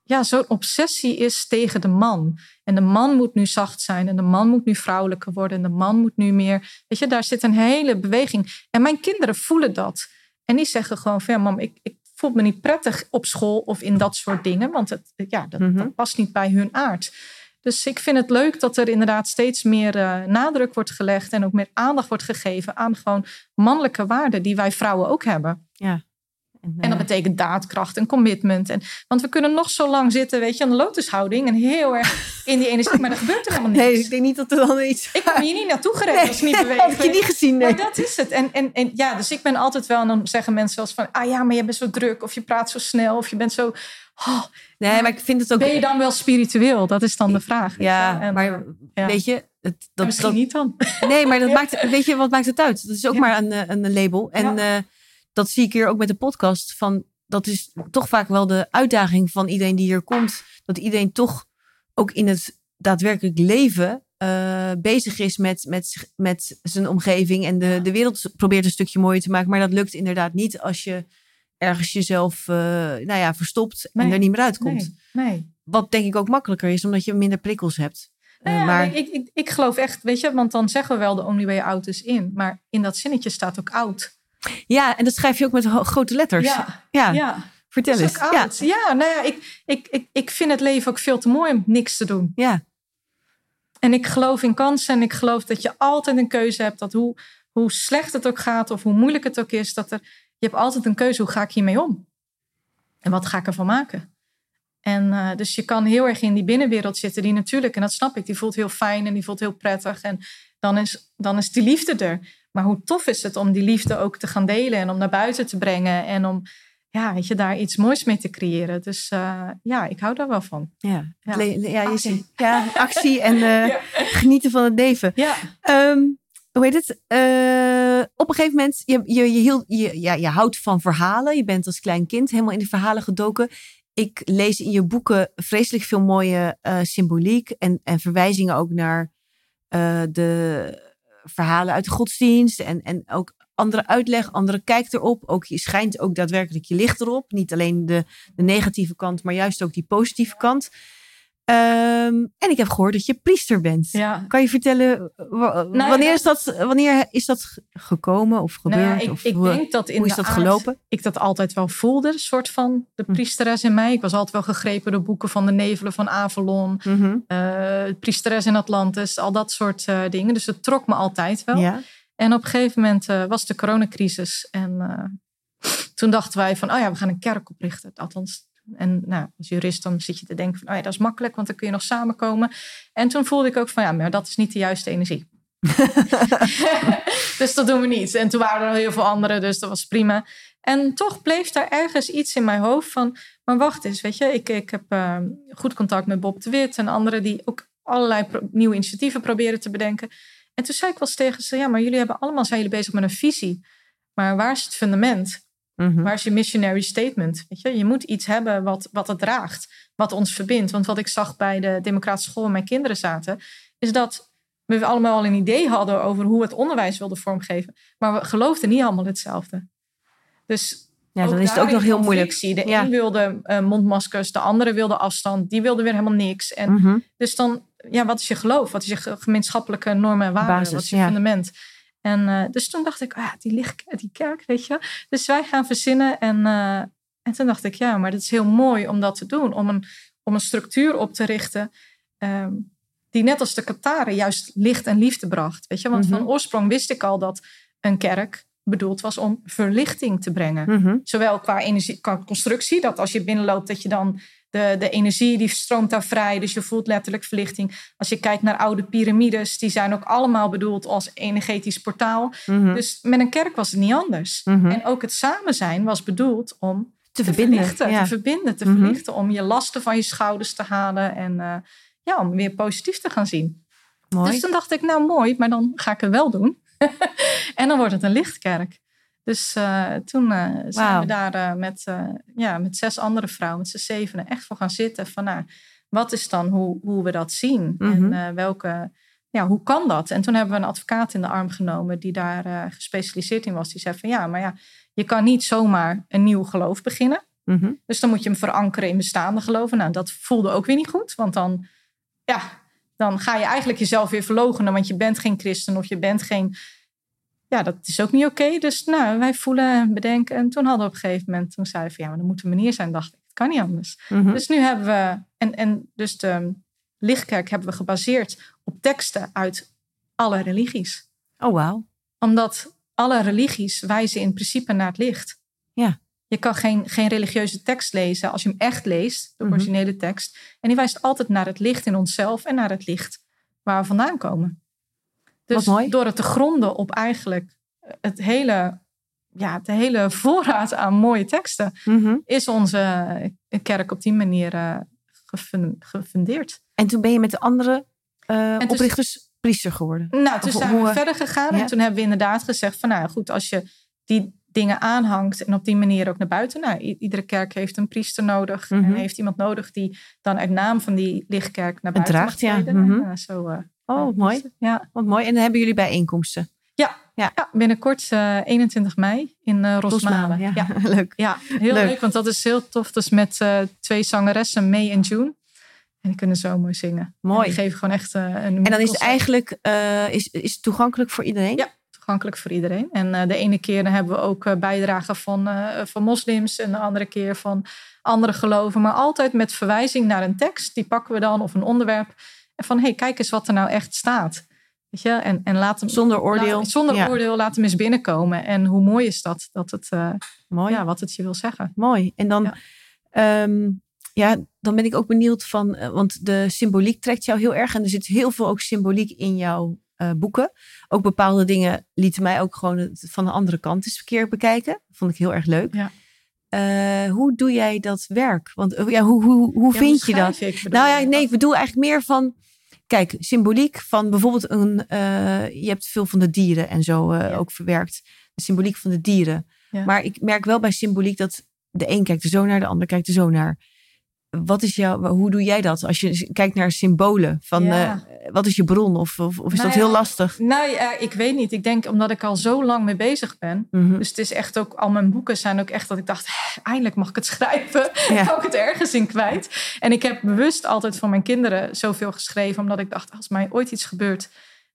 ja, zo'n obsessie is tegen de man. En de man moet nu zacht zijn. En de man moet nu vrouwelijker worden. En de man moet nu meer. Weet je, daar zit een hele beweging. En mijn kinderen voelen dat. En die zeggen gewoon van ja, mam, ik, ik voel me niet prettig op school of in dat soort dingen. Want het, ja, dat, Mhm. mm -hmm. dat past niet bij hun aard. Dus ik vind het leuk dat er inderdaad steeds meer uh, nadruk wordt gelegd. En ook meer aandacht wordt gegeven aan gewoon mannelijke waarden die wij vrouwen ook hebben. Ja. En, en, dat betekent daadkracht en commitment. En, want we kunnen nog zo lang zitten, weet je, aan de lotushouding. En heel erg in die energie. Maar er gebeurt er helemaal niets. [LAUGHS] Nee, ik denk niet dat er dan iets... Ik ben hier niet naartoe gereden nee, als ik niet [LAUGHS] beweeg. heb ik je niet gezien, nee. Maar dat is het. En, en, en ja, dus ik ben altijd wel... En dan zeggen mensen eens van... Ah ja, maar je bent zo druk. Of je praat zo snel. Of je bent zo... Oh, nee, maar ik vind het ook... Ben je dan wel spiritueel? Dat is dan de vraag. Ja, en, maar ja. weet je... Het, dat, misschien dat, niet dan. Nee, maar dat [LAUGHS] maakt... Weet je, wat maakt het uit? Dat is ook ja. maar een, een label. En uh, dat zie ik hier ook met de podcast. Van dat is toch vaak wel de uitdaging van iedereen die hier komt. Dat iedereen toch ook in het daadwerkelijk leven uh, bezig is met, met, met zijn omgeving. En de, de wereld probeert een stukje mooier te maken. Maar dat lukt inderdaad niet als je ergens jezelf uh, nou ja, verstopt nee, en er niet meer uitkomt. Nee, nee. Wat denk ik ook makkelijker is, omdat je minder prikkels hebt. Nou ja, maar... ik, ik, ik geloof echt, weet je, want dan zeggen we wel de only way out is in. Maar in dat zinnetje staat ook out. Ja, en dat schrijf je ook met grote letters. Ja, ja. ja. Vertel eens. Ja. ja, nou ja, ik, ik, ik, ik vind het leven ook veel te mooi om niks te doen. Ja. En ik geloof in kansen en ik geloof dat je altijd een keuze hebt. Dat hoe, hoe slecht het ook gaat of hoe moeilijk het ook is, dat er, je hebt altijd een keuze. Hoe ga ik hiermee om? En wat ga ik ervan maken? En uh, dus je kan heel erg in die binnenwereld zitten, die natuurlijk, en dat snap ik, die voelt heel fijn en die voelt heel prettig. En dan is, dan is die liefde er. Maar hoe tof is het om die liefde ook te gaan delen en om naar buiten te brengen en om ja, weet je, daar iets moois mee te creëren. Dus uh, ja, ik hou daar wel van. Ja, ja. ja, je ziet, ja actie en [LAUGHS] uh, genieten van het leven. Ja. Um, hoe heet het? Uh, op een gegeven moment, je, je, je, hield, je, ja, je houdt van verhalen. Je bent als klein kind helemaal in de verhalen gedoken. Ik lees in je boeken vreselijk veel mooie symboliek en, en verwijzingen ook naar de verhalen uit de godsdienst en, en ook andere uitleg, andere kijk erop. Ook je schijnt ook daadwerkelijk je licht erop. Niet alleen de, de negatieve kant, maar juist ook die positieve kant. Um, en ik heb gehoord dat je priester bent. Ja. Kan je vertellen, nou wanneer, is dat, wanneer is dat gekomen of nou gebeurd? Nou, ik, of ik hoe, denk dat in hoe is dat gelopen? Ik dat altijd wel voelde, een soort van de hm. priesteres in mij. Ik was altijd wel gegrepen door boeken van de nevelen van Avalon, mm -hmm. uh, priesteres in Atlantis, al dat soort uh, dingen. Dus het trok me altijd wel. Ja. En op een gegeven moment uh, was de coronacrisis. En toen dachten wij van, oh ja, we gaan een kerk oprichten. Althans, en nou, als jurist dan zit je te denken van, oh ja, dat is makkelijk, want dan kun je nog samenkomen. En toen voelde ik ook van, ja, maar dat is niet de juiste energie. [LAUGHS] dus dat doen we niet. En toen waren er heel veel anderen, dus dat was prima. En toch bleef daar ergens iets in mijn hoofd van, maar wacht eens, weet je, ik, ik heb uh, goed contact met Bob de Wit en anderen die ook allerlei nieuwe initiatieven proberen te bedenken. En toen zei ik wel eens tegen ze, ja, maar jullie hebben allemaal, zijn jullie bezig met een visie. Maar waar is het fundament? Mhm. Waar is je missionary statement? Weet je? je moet iets hebben wat, wat het draagt, wat ons verbindt. Want wat ik zag bij de democratische school waar mijn kinderen zaten, is dat we allemaal al een idee hadden over hoe we het onderwijs wilden vormgeven. Maar we geloofden niet allemaal hetzelfde. Dus ja, dan is het ook nog heel moeilijk. De een wilde uh, mondmaskers, de andere wilde afstand, die wilde weer helemaal niks. En mhm. Dus dan, ja, wat is je geloof? Wat is je gemeenschappelijke normen en waarden? wat is je fundament? En uh, dus toen dacht ik, ja, die ligt die kerk, weet je. Dus wij gaan verzinnen en, uh, en toen dacht ik, ja, maar dat is heel mooi om dat te doen. Om een, om een structuur op te richten um, die net als de Kataren juist licht en liefde bracht. Weet je, want van mhm. oorsprong wist ik al dat een kerk bedoeld was om verlichting te brengen. Mhm. Zowel qua, energie, qua constructie, dat als je binnenloopt, dat je dan de, de energie die stroomt daar vrij. Dus je voelt letterlijk verlichting. Als je kijkt naar oude piramides, die zijn ook allemaal bedoeld als energetisch portaal. Mhm. Dus met een kerk was het niet anders. Mhm. En ook het samen zijn was bedoeld om te, verbinden, verlichten, te verbinden, te verlichten. Om je lasten van je schouders te halen en uh, ja, om weer positief te gaan zien. Mooi. Dus toen dacht ik, nou mooi, maar dan ga ik het wel doen. [LAUGHS] en dan wordt het een lichtkerk. Dus uh, toen uh, zijn we daar uh, met, ja, met zes andere vrouwen, met z'n zevenen, echt voor gaan zitten. Van nou, wat is dan hoe, hoe we dat zien? En mhm. welke, ja, hoe kan dat? En toen hebben we een advocaat in de arm genomen die daar gespecialiseerd in was. Die zei van ja, maar ja, je kan niet zomaar een nieuw geloof beginnen. Mhm. Dus dan moet je hem verankeren in bestaande geloven. Nou, dat voelde ook weer niet goed. Want dan, ja, dan ga je eigenlijk jezelf weer verlogenen. Want je bent geen christen of je bent geen ja, dat is ook niet oké. Dus nou, wij voelen en bedenken. En toen hadden we op een gegeven moment, toen zeiden we van ja, maar er moet een manier zijn. Dacht ik, het kan niet anders. Mhm. Dus nu hebben we, en, en dus de Lichtkerk hebben we gebaseerd op teksten uit alle religies. Oh, wauw. Omdat alle religies wijzen in principe naar het licht. Ja. Je kan geen, geen religieuze tekst lezen als je hem echt leest, de mhm. originele tekst. En die wijst altijd naar het licht in onszelf en naar het licht waar we vandaan komen. Dus door het te gronden op eigenlijk het hele, ja, de hele [LAUGHS] voorraad aan mooie teksten, mhm. is onze kerk op die manier uh, gefundeerd. En toen ben je met de andere uh, oprichters priester geworden? Nou, toen zijn we verder gegaan en toen hebben we inderdaad gezegd van nou goed, als je die dingen aanhangt en op die manier ook naar buiten. Nou, iedere kerk heeft een priester nodig en mhm. heeft iemand nodig die dan uit naam van die lichtkerk naar buiten draagt, ja. Mm zo, uh, Oh, mooi. Ja. Wat mooi. En dan hebben jullie bijeenkomsten? Ja, ja. ja binnenkort uh, eh, 21 mei in uh, Rosmalen. Ja. ja. [LAUGHS] leuk. Ja, heel leuk. want dat is heel tof. Dus met uh, twee zangeressen, May en June. En die kunnen zo mooi zingen. Mooi. En die geven gewoon echt een En dan is het eigenlijk is, is het toegankelijk voor iedereen? Ja, toegankelijk voor iedereen. En de ene keer dan hebben we ook bijdragen van, van moslims. En de andere keer van andere geloven. Maar altijd met verwijzing naar een tekst. Die pakken we dan of een onderwerp. En van, hey, kijk eens wat er nou echt staat. Weet je? En, en laat hem, zonder oordeel. zonder oordeel, laat hem eens binnenkomen. En hoe mooi is dat? Dat het, uh, mooi. Ja, wat het je wil zeggen. Mooi. En dan, ja. Ehm, ja, dan ben ik ook benieuwd van, uh, want de symboliek trekt jou heel erg. En er zit heel veel ook symboliek in jouw eh, boeken. Ook bepaalde dingen lieten mij ook gewoon het van de andere kant eens verkeerd bekijken. Vond ik heel erg leuk. Ja. Eh, hoe doe jij dat werk? Want eh, ja, hoe, hoe, hoe Ja, vind je dat? Ik Nou ja, nee, ik bedoel eigenlijk meer van. Kijk, symboliek van bijvoorbeeld een. eh, je hebt veel van de dieren en zo eh, Ja. ook verwerkt. De symboliek van de dieren. Ja. Maar ik merk wel bij symboliek dat de een kijkt er zo naar, de ander kijkt er zo naar. Wat is jouw, hoe doe jij dat? Als je kijkt naar symbolen, van wat is je bron? Of, of, of is Nou dat heel lastig? Nou ja, ik weet niet. Ik denk omdat ik al zo lang mee bezig ben. Mhm. Dus het is echt ook, al mijn boeken zijn ook echt dat ik dacht, "Hè, eindelijk mag ik het [LAUGHS] schrijven. Ja. Ik het ergens in kwijt? En ik heb bewust altijd voor mijn kinderen zoveel geschreven, omdat ik dacht, als mij ooit iets gebeurt,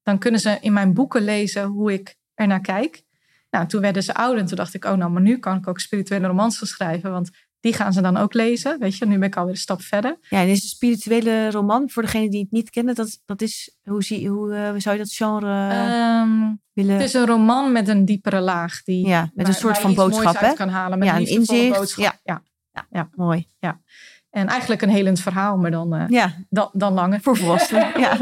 dan kunnen ze in mijn boeken lezen hoe ik ernaar kijk. Nou, toen werden ze ouder en toen dacht ik, oh nou, maar nu kan ik ook spirituele romans gaan schrijven, want die gaan ze dan ook lezen. Weet je, nu ben ik alweer een stap verder. Ja, en is een spirituele roman, voor degene die het niet kennen, dat, dat is, hoe, zie, hoe eh, zou je dat genre Ehm, willen? het is een roman met een diepere laag die ja, met een soort van boodschap, hè? kan halen. Met Ja, een een liefdevolle inzicht, boodschap. Ja. Mooi. En eigenlijk een helend verhaal, maar dan, eh, Ja, dan, dan langer. voor volwassenen. [LAUGHS] Ja.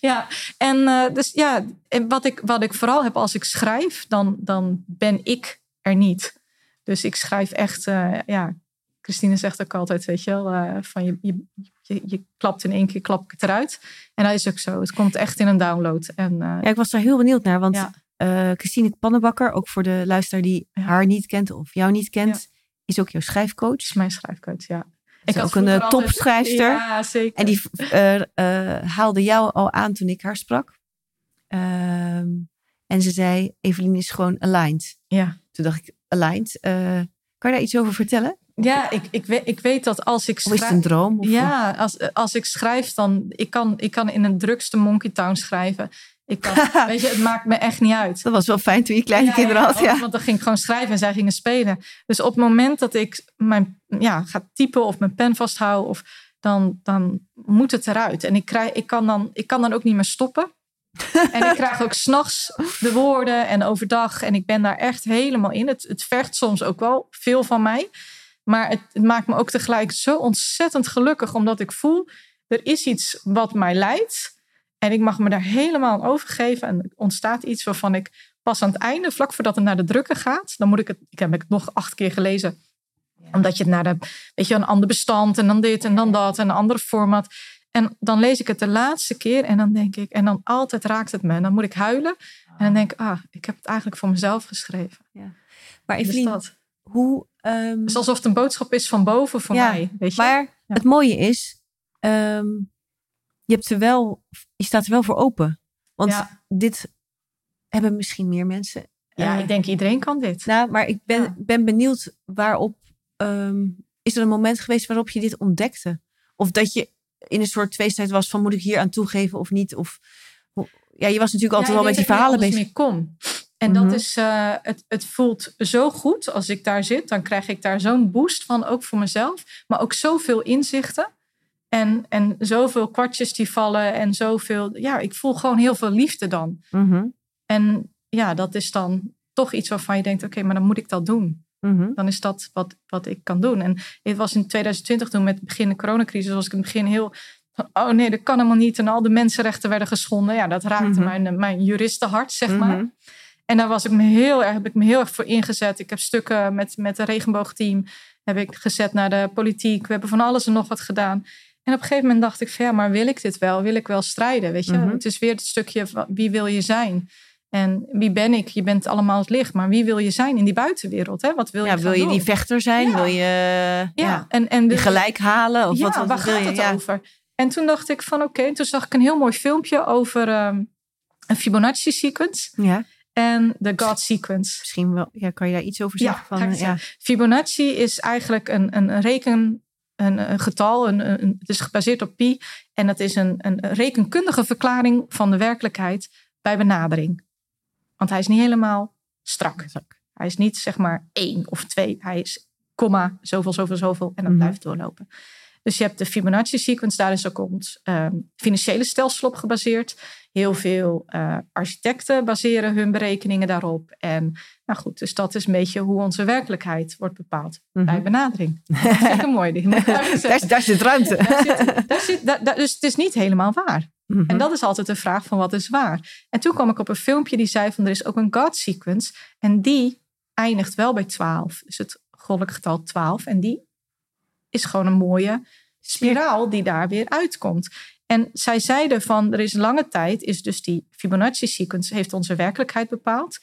ja, en eh, dus ja, en wat ik, wat ik vooral heb als ik schrijf, dan, dan ben ik er niet. Dus ik schrijf echt, eh, ja, Christine zegt ook altijd, weet je wel, eh, van je, je, je, je klapt in één keer, klap ik het eruit. En dat is ook zo. Het komt echt in een download. En eh, Ja, ik was daar heel benieuwd naar, want Ja. Christine Pannenbakker, ook voor de luisteraar die Ja. haar niet kent of jou niet kent, is ook jouw schrijfcoach. is mijn schrijfcoach, ja. is ook een, topschrijfster. Ja, zeker. En die haalde jou al aan toen ik haar sprak. Ehm, en ze zei, Evelien is gewoon aligned. Ja. Toen dacht ik, aligned? Eh, kan je daar iets over vertellen? Ja, ik, ik, weet, ik weet dat als ik Of is het schrijf... een droom? Of Ja, als, als ik schrijf, dan... Ik kan, ik kan in het drukste Monkey Town schrijven. Ik kan, [LAUGHS] weet je, het maakt me echt niet uit. Dat was wel fijn toen je kleine Ja, kinderen had. want- Ja. Want dan ging ik gewoon schrijven en zij gingen spelen. Dus op het moment dat ik mijn, ja, ga typen of mijn pen vasthoud... Of, dan, dan moet het eruit. En ik, krijg, ik, kan dan, ik kan dan ook niet meer stoppen. En ik krijg ook s'nachts de woorden en overdag. En ik ben daar echt helemaal in. Het, het vergt soms ook wel veel van mij. Maar het, het maakt me ook tegelijk zo ontzettend gelukkig. Omdat ik voel, er is iets wat mij leidt. En ik mag me daar helemaal aan overgeven. En er ontstaat iets waarvan ik pas aan het einde, vlak voordat het naar de drukker gaat. Dan moet ik het, ik heb het nog acht keer gelezen. Omdat je het naar de, weet je, een ander bestand en dan dit en dan dat en een andere format. En dan lees ik het de laatste keer en dan denk ik, en dan altijd raakt het me. En dan moet ik huilen. En dan denk ik, ah, ik heb het eigenlijk voor mezelf geschreven. Maar Dus Evelien, dat. hoe... ehm, Het is alsof het een boodschap is van boven voor Ja, mij. Weet je? Maar Ja. het mooie is, ehm, je, hebt er wel, je staat er wel voor open. Want Ja. dit hebben misschien meer mensen. ja, Eh, ik denk iedereen kan dit. Nou, maar ik ben, Ja. ben benieuwd waarop. ehm, is er een moment geweest waarop je dit ontdekte? Of dat je in een soort tweestrijd was van moet ik hier aan toegeven of niet? Of, ja, je was natuurlijk altijd Ja, wel met die verhalen bezig. kon. En Mhm. dat is, eh, het, het voelt zo goed als ik daar zit. Dan krijg ik daar zo'n boost van, ook voor mezelf. Maar ook zoveel inzichten. En, en zoveel kwartjes die vallen. En zoveel, ja, ik voel gewoon heel veel liefde dan. Mhm, En ja, dat is dan toch iets waarvan je denkt, oké, maar dan moet ik dat doen. Mhm. Dan is dat wat, wat ik kan doen. En het was in 2020 toen met het begin de coronacrisis, was ik in het begin heel van, oh nee, dat kan helemaal niet. En al de mensenrechten werden geschonden. Ja, dat raakte Mhm. mijn, mijn juristenhart, zeg Mhm. maar. En daar was ik me heel erg, heb ik me heel erg voor ingezet. Ik heb stukken met, met het regenboogteam heb ik gezet naar de politiek. We hebben van alles en nog wat gedaan. En op een gegeven moment dacht ik van ja, maar wil ik dit wel? Wil ik wel strijden? Weet je, het is weer het stukje van wie wil je zijn? En wie ben ik? Je bent allemaal het licht, maar wie wil je zijn in die buitenwereld? Hè? Wat wil je Ja, gaan wil je doen? die vechter zijn? Ja. Wil je ja. ja, en, en je wil- gelijk halen? Of ja, wat, wat waar wil gaat je? het over? En toen dacht ik van oké, toen zag ik een heel mooi filmpje over ehm, een Fibonacci sequence Ja, en de God sequence. misschien wel. Ja, kan je daar iets over zeggen? van, ik ja. Fibonacci is eigenlijk een, een, een reken, een, een getal, een, een, het is gebaseerd op pi. En dat is een, een rekenkundige verklaring van de werkelijkheid bij benadering. Want hij is niet helemaal strak. Hij is niet zeg maar één of twee. Hij is komma, zoveel, zoveel, zoveel. En dat Mhm. blijft doorlopen. Dus je hebt de Fibonacci-sequence, daar is ook ons ehm, financiële stelsel op gebaseerd. Heel veel eh, architecten baseren hun berekeningen daarop. En nou goed, dus dat is een beetje hoe onze werkelijkheid wordt bepaald Mhm. bij benadering. [LAUGHS] Dat vind ik een mooi ding. Daar, zit ruimte. Daar zit- daar zit- daar- dus het is niet helemaal waar. Mhm. En dat is altijd de vraag van wat is waar. En toen kwam ik op een filmpje die zei van er is ook een God sequence. En die eindigt wel bij 12. Dus het goddelijk getal 12. En die is gewoon een mooie spiraal die daar weer uitkomt. En zij zeiden van er is lange tijd, is dus die Fibonacci sequence heeft onze werkelijkheid bepaald.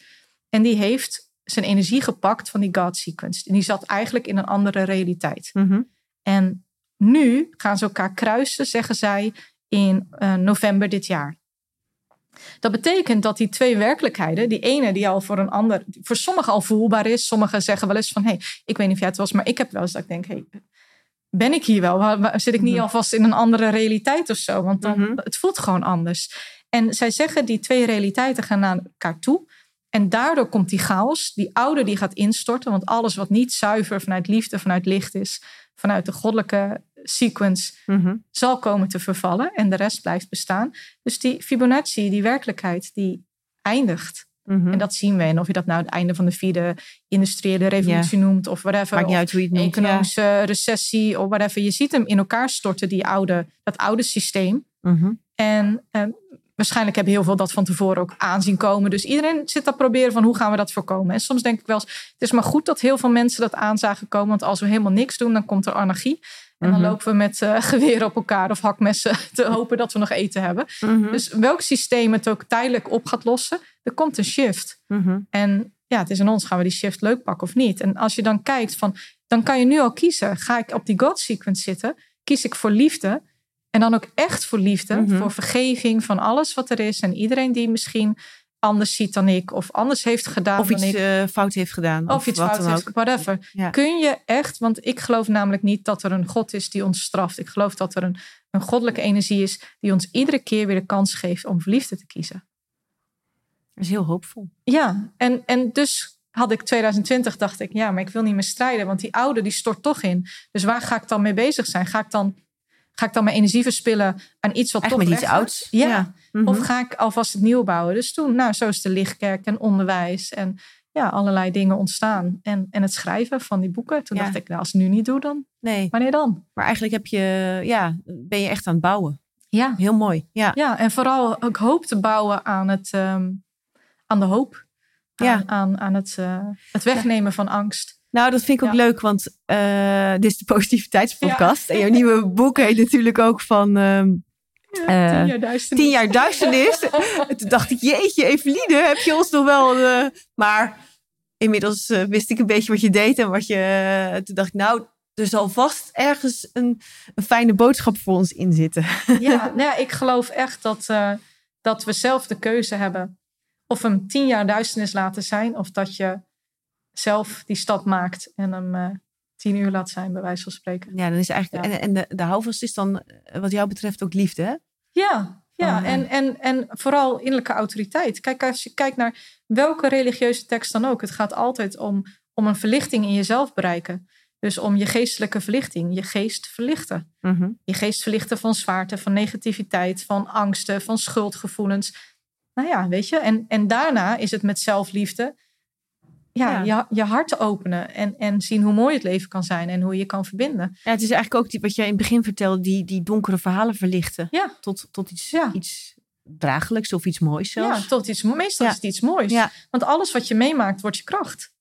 En die heeft zijn energie gepakt van die God sequence. En die zat eigenlijk in een andere realiteit. Mhm. En nu gaan ze elkaar kruisen, zeggen zij, in eh, november dit jaar. Dat betekent dat die twee werkelijkheden, die ene die al voor een ander, voor sommigen al voelbaar is. Sommigen zeggen wel eens van, hé, hey, ik weet niet of jij het was, maar ik heb wel eens dat ik denk, hey, ben ik hier wel? Zit ik niet Mhm. alvast in een andere realiteit of zo? Want dan, Mhm. het voelt gewoon anders. En zij zeggen, die twee realiteiten gaan naar elkaar toe. En daardoor komt die chaos, die oude die gaat instorten. Want alles wat niet zuiver vanuit liefde, vanuit licht is, vanuit de goddelijke sequence, Mhm. zal komen te vervallen. En de rest blijft bestaan. Dus die Fibonacci, die werkelijkheid, die eindigt. Mhm. En dat zien we. En of je dat nou het einde van de vierde industriële revolutie noemt of whatever. Maakt niet of uit hoe je het noemt. ja. economische recessie of whatever. Je ziet hem in elkaar storten, die oude, dat oude systeem. Mhm. En eh, waarschijnlijk hebben heel veel dat van tevoren ook aanzien komen. Dus iedereen zit te proberen van hoe gaan we dat voorkomen. En soms denk ik wel eens, het is maar goed dat heel veel mensen dat aanzagen komen. Want als we helemaal niks doen, dan komt er anarchie. En dan Mhm. lopen we met eh, geweren op elkaar of hakmessen [LAUGHS] te hopen dat we nog eten hebben. Mhm. Dus welk systeem het ook tijdelijk op gaat lossen, er komt een shift. Mhm. En ja, het is aan ons, gaan we die shift leuk pakken of niet? En als je dan kijkt van, dan kan je nu al kiezen. Ga ik op die God sequence zitten? Kies ik voor liefde? En dan ook echt voor liefde, voor vergeving van alles wat er is. En iedereen die misschien anders ziet dan ik, of anders heeft gedaan Of dan iets ik. eh, fout heeft gedaan. Of iets wat fout dan heeft, ook. whatever. Ja. Kun je echt, want ik geloof namelijk niet dat er een God is die ons straft. Ik geloof dat er een, een goddelijke energie is die ons iedere keer weer de kans geeft om liefde te kiezen. Dat is heel hoopvol. Ja, en, en dus had ik 2020, dacht ik, ja, maar ik wil niet meer strijden, want die oude die stort toch in. Dus waar ga ik dan mee bezig zijn? Ga ik dan, ga ik dan mijn energie verspillen aan iets wat Eigenlijk toch met iets weggaat? ouds. Ja. Mhm. Of ga ik alvast het nieuw bouwen? Dus toen, nou, zo is de lichtkerk en onderwijs en ja, allerlei dingen ontstaan. En, en het schrijven van die boeken. Toen Ja. dacht ik, nou, als ik het nu niet doe, dan Nee, wanneer dan? maar eigenlijk heb je, ja, ben je echt aan het bouwen. Ja, Heel mooi. Ja. ja en vooral ook hoop te bouwen aan, het, ehm, aan de hoop. Aan, Ja. aan, aan het, eh, het wegnemen van angst. Nou, dat vind ik ook Ja. leuk, want eh, dit is de Positiviteitspodcast. En jouw nieuwe boek heet natuurlijk ook van ehm, Eh, tien jaar duisternis. Tien jaar duisternis. En toen dacht ik, jeetje, Eveline, heb je ons nog wel... eh, maar inmiddels wist ik een beetje wat je deed en wat je... toen dacht ik, nou, er zal vast ergens een, een fijne boodschap voor ons in zitten. Ja, nou ja, ik geloof echt dat, dat we zelf de keuze hebben. Of hem tien jaar duisternis laten zijn. Of dat je zelf die stap maakt en hem eh, tien uur laat zijn, bij wijze van spreken. Ja, dan is eigenlijk... Ja. En, en de, de houvast is dan, eh, wat jou betreft, ook liefde, hè? Ja, ja. Eh, En, en, en vooral innerlijke autoriteit. Kijk, als je kijkt naar welke religieuze tekst dan ook. Het gaat altijd om, om een verlichting in jezelf bereiken. Dus om je geestelijke verlichting, je geest verlichten. Mhm. Je geest verlichten van zwaarte, van negativiteit, van angsten, van schuldgevoelens. Nou ja, weet je. En, en daarna is het met zelfliefde. Ja, Je, je hart openen en, en zien hoe mooi het leven kan zijn en hoe je kan verbinden. Ja, het is eigenlijk ook die, wat jij in het begin vertelde, die, die donkere verhalen verlichten. Ja. Tot, tot iets, Ja. iets draaglijks of iets moois zelfs. Ja, tot iets, meestal is het iets moois. Ja. Want alles wat je meemaakt, wordt je kracht.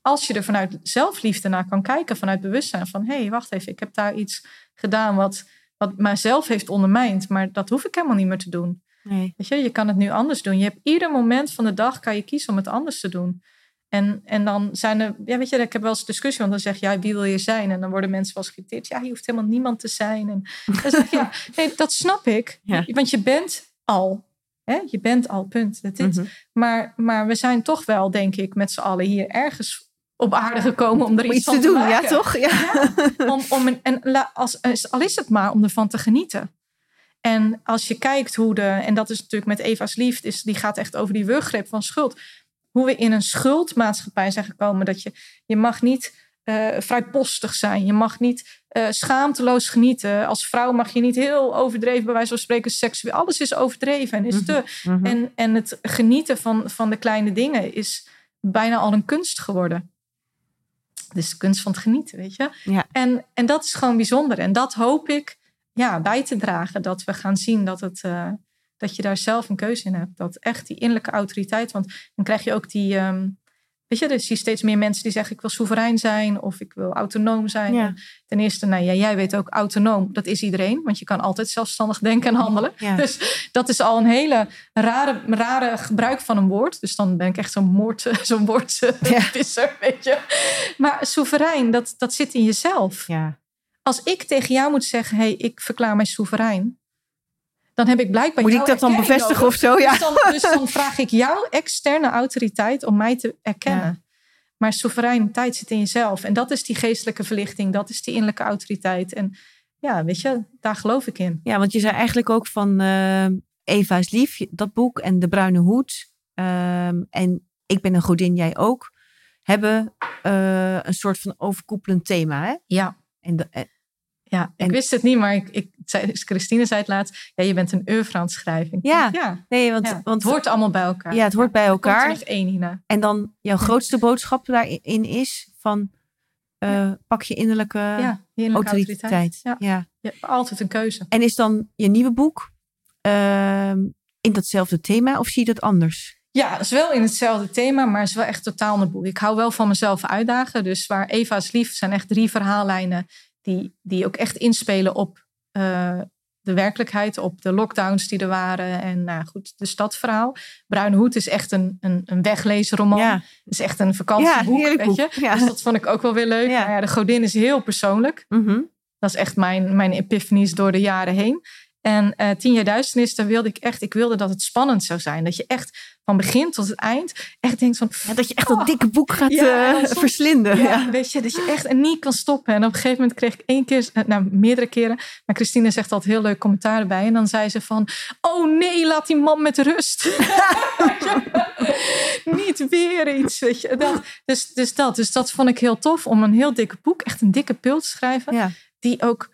Als je er vanuit zelfliefde naar kan kijken, vanuit bewustzijn van... hé, hey, wacht even, ik heb daar iets gedaan wat, wat mijzelf heeft ondermijnd... maar dat hoef ik helemaal niet meer te doen. Nee. Weet je, je kan het nu anders doen. Je hebt ieder moment van de dag kan je kiezen om het anders te doen. En, en dan zijn er, ja, weet je, ik heb wel eens discussie, want dan zeg je, ja, wie wil je zijn? En dan worden mensen wel eens geïrriteerd. Ja, je hoeft helemaal niemand te zijn. En dan zeg ik, ja, [LAUGHS] nee, dat snap ik. Ja. Want je bent al. Hè? Je bent al, punt. Dat is. Mhm. maar, maar we zijn toch wel, denk ik, met z'n allen hier ergens op aarde gekomen om er Om iets, van te doen, ja toch? Ja. om, om een, en als, al is het maar om ervan te genieten. En als je kijkt hoe de, en dat is natuurlijk met Eva's liefde, is, die gaat echt over die wurggreep van schuld. Hoe we in een schuldmaatschappij zijn gekomen. Dat je, je mag niet eh vrijpostig zijn. Je mag niet eh, schaamteloos genieten. Als vrouw mag je niet heel overdreven, bij wijze van spreken, seksueel. Alles is overdreven en is te. Mhm. En, en het genieten van, van de kleine dingen is bijna al een kunst geworden. Dus de kunst van het genieten, weet je. Ja. En, en dat is gewoon bijzonder. En dat hoop ik ja, bij te dragen. Dat we gaan zien dat, het, eh, dat je daar zelf een keuze in hebt. Dat echt die innerlijke autoriteit. Want dan krijg je ook die. ehm, weet je, dus zie je steeds meer mensen die zeggen: ik wil soeverein zijn of ik wil autonoom zijn. Ja. En Ten eerste, nou ja, jij weet ook autonoom. Dat is iedereen, want je kan altijd zelfstandig [LAUGHS] denken en handelen. Ja. Dus dat is al een hele rare, rare gebruik van een woord. Dus dan ben ik echt zo'n moord, [LAUGHS] zo'n woordvisser, weet je. Maar soeverein, dat, dat zit in jezelf. Ja. Als ik tegen jou moet zeggen, hey, ik verklaar mij soeverein. Dan heb ik blijkbaar Moet ik dat dan bevestigen of zo? Ja. Dus, dan, dus dan vraag ik jouw externe autoriteit om mij te erkennen. Ja. Maar soevereiniteit zit in jezelf. En dat is die geestelijke verlichting. Dat is die innerlijke autoriteit. En ja, weet je, daar geloof ik in. Ja, want je zei eigenlijk ook van eh, Eva is lief, dat boek en De Bruine Hoed. ehm, en Ik ben een godin, jij ook. Hebben eh, een soort van overkoepelend thema. Hè? Ja. En, de- Ja, ik En- wist het niet, maar ik, ik zei, Christine zei het laatst. Ja, je bent een oeuvre aan het schrijven. Ik Ja. ja, nee, want, ja. want het hoort allemaal bij elkaar. ja, het hoort bij Er komt er elkaar. nog één, Nina. En dan jouw grootste boodschap daarin is van eh, pak je innerlijke Ja, heerlijke autoriteit. autoriteit. Ja. Ja. Je hebt altijd een keuze. En is dan je nieuwe boek ehm, in datzelfde thema of zie je dat anders? Ja, het is wel in hetzelfde thema, maar het is wel echt totaal een boek. Ik hou wel van mezelf uitdagen. Dus waar Eva's lief zijn echt drie verhaallijnen die, die ook echt inspelen op eh, de werkelijkheid, op de lockdowns die er waren. En nou goed, de stadverhaal. Bruine Hoed is echt een, een, een wegleesroman. Ja, Het is echt een vakantieboek, heerlijk weet je. Ja. Dus dat vond ik ook wel weer leuk. Ja. Maar ja, de godin is heel persoonlijk. Mhm. Dat is echt mijn, mijn epiphanies door de jaren heen. En eh, tien jaar duisternis, daar wilde ik echt, ik wilde dat het spannend zou zijn. Dat je echt van begin tot het eind echt denkt van, Ja, dat je echt dat dikke boek gaat Ja, eh, soms- verslinden. ja, Ja. weet je, dat je echt niet kan stoppen. En op een gegeven moment kreeg ik één keer, eh, nou meerdere keren, maar Christine zegt altijd heel leuk commentaar erbij. En dan zei ze van, oh nee, laat die man met rust. [LAUGHS] niet weer iets, weet je. Dat, dus, dus dat, dus dat vond ik heel tof om een heel dikke boek, echt een dikke pil te schrijven die ook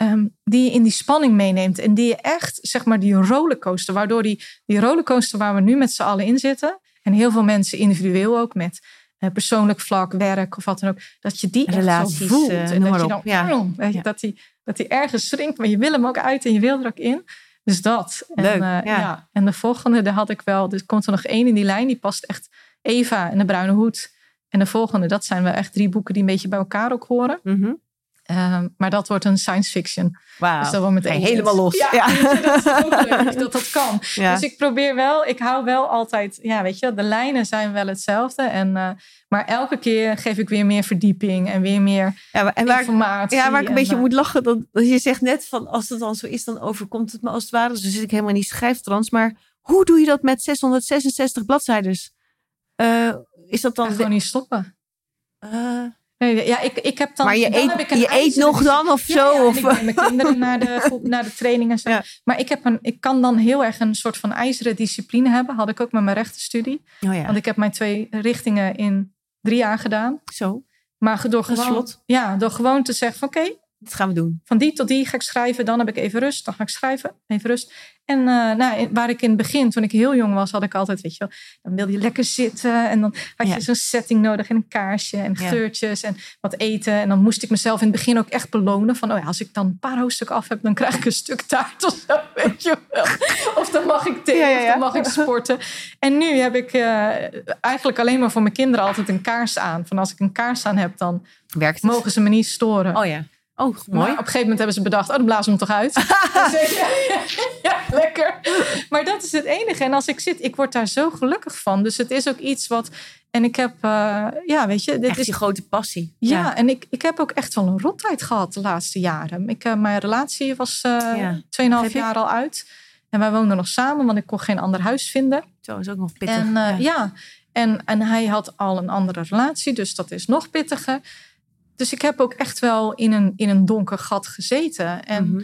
ehm, die je in die spanning meeneemt. En die je echt, zeg maar, die rollercoaster, waardoor die, die rollercoaster waar we nu met z'n allen in zitten, en heel veel mensen individueel ook met eh, persoonlijk vlak, werk of wat dan ook, dat je die echt Relaties, zo voelt. eh, en noem dat je dan, Ja. "Arm", weet je, Ja. dat, die, dat die ergens springt, maar je wil hem ook uit en je wil er ook in. Dus dat. En, Leuk, eh, ja. En de volgende, daar had ik wel, er komt er nog één in die lijn, die past echt Eva en de Bruine Hoed. En de volgende, dat zijn wel echt drie boeken die een beetje bij elkaar ook horen. Mhm. Ehm, maar dat wordt een science fiction. Wauw. Dus dat wordt met Ga je aliens. helemaal los. Ja, Ja. weet je, dat is ook leuk [LAUGHS] dat dat kan. Ja. Dus ik probeer wel, ik hou wel altijd, ja, weet je, de lijnen zijn wel hetzelfde. En, eh, maar elke keer geef ik weer meer verdieping en weer meer Ja, en waar, informatie. ja, waar ik een en, beetje eh, moet lachen, dat, dat je zegt net van als het dan zo is, dan overkomt het me als het ware. Dus dan zit ik helemaal in die schrijftrans. Maar hoe doe je dat met 666 bladzijden? Eh, is dat dan... gewoon niet stoppen. Nee, ja, ik, ik heb dan, maar je dan eet, heb ik een je eet nog dan of Ja, zo? ja, of, ik neem mijn kinderen naar de, [LAUGHS] naar de training en zo. Ja. Maar ik, heb een, ik kan dan heel erg een soort van ijzeren discipline hebben. Had ik ook met mijn rechtenstudie. oh ja, Want ik heb mijn twee richtingen in drie jaar gedaan. zo. Maar door gewoon, ja, door gewoon te zeggen oké, Dat gaan we doen. van die tot die ga ik schrijven. Dan heb ik even rust. Dan ga ik schrijven. Even rust. En eh, nou, waar ik in het begin, toen ik heel jong was, had ik altijd, weet je wel, dan wilde je lekker zitten. En dan had je Ja. zo'n setting nodig en een kaarsje en Ja. geurtjes en wat eten. En dan moest ik mezelf in het begin ook echt belonen. Van, oh ja, als ik dan een paar hoofdstukken af heb, dan krijg ik een stuk taart of zo, [LAUGHS] weet je wel. Of dan mag ik thee, Ja, of dan mag ik sporten. En nu heb ik eh, eigenlijk alleen maar voor mijn kinderen altijd een kaars aan. Van als ik een kaars aan heb, dan Werkt mogen ze me niet storen. Oh ja. Oh, Maar mooi. op een gegeven moment hebben ze bedacht, oh, dan blazen we hem toch uit. Dus [LAUGHS] [LAUGHS] ja, lekker. Maar dat is het enige. En als ik zit, ik word daar zo gelukkig van. Dus het is ook iets wat... En ik heb, eh, ja, weet je, dit Echt is... die grote passie. Ja, en ik, ik heb ook echt wel een rottijd gehad de laatste jaren. Ik, eh, mijn relatie was eh Ja. 2,5 Begrijp ik. jaar al uit. En wij woonden nog samen, want ik kon geen ander huis vinden. Zo is ook nog pittig. En ja. ja, en, en hij had al een andere relatie, dus dat is nog pittiger. Dus ik heb ook echt wel in een, in een donker gat gezeten. En Mhm.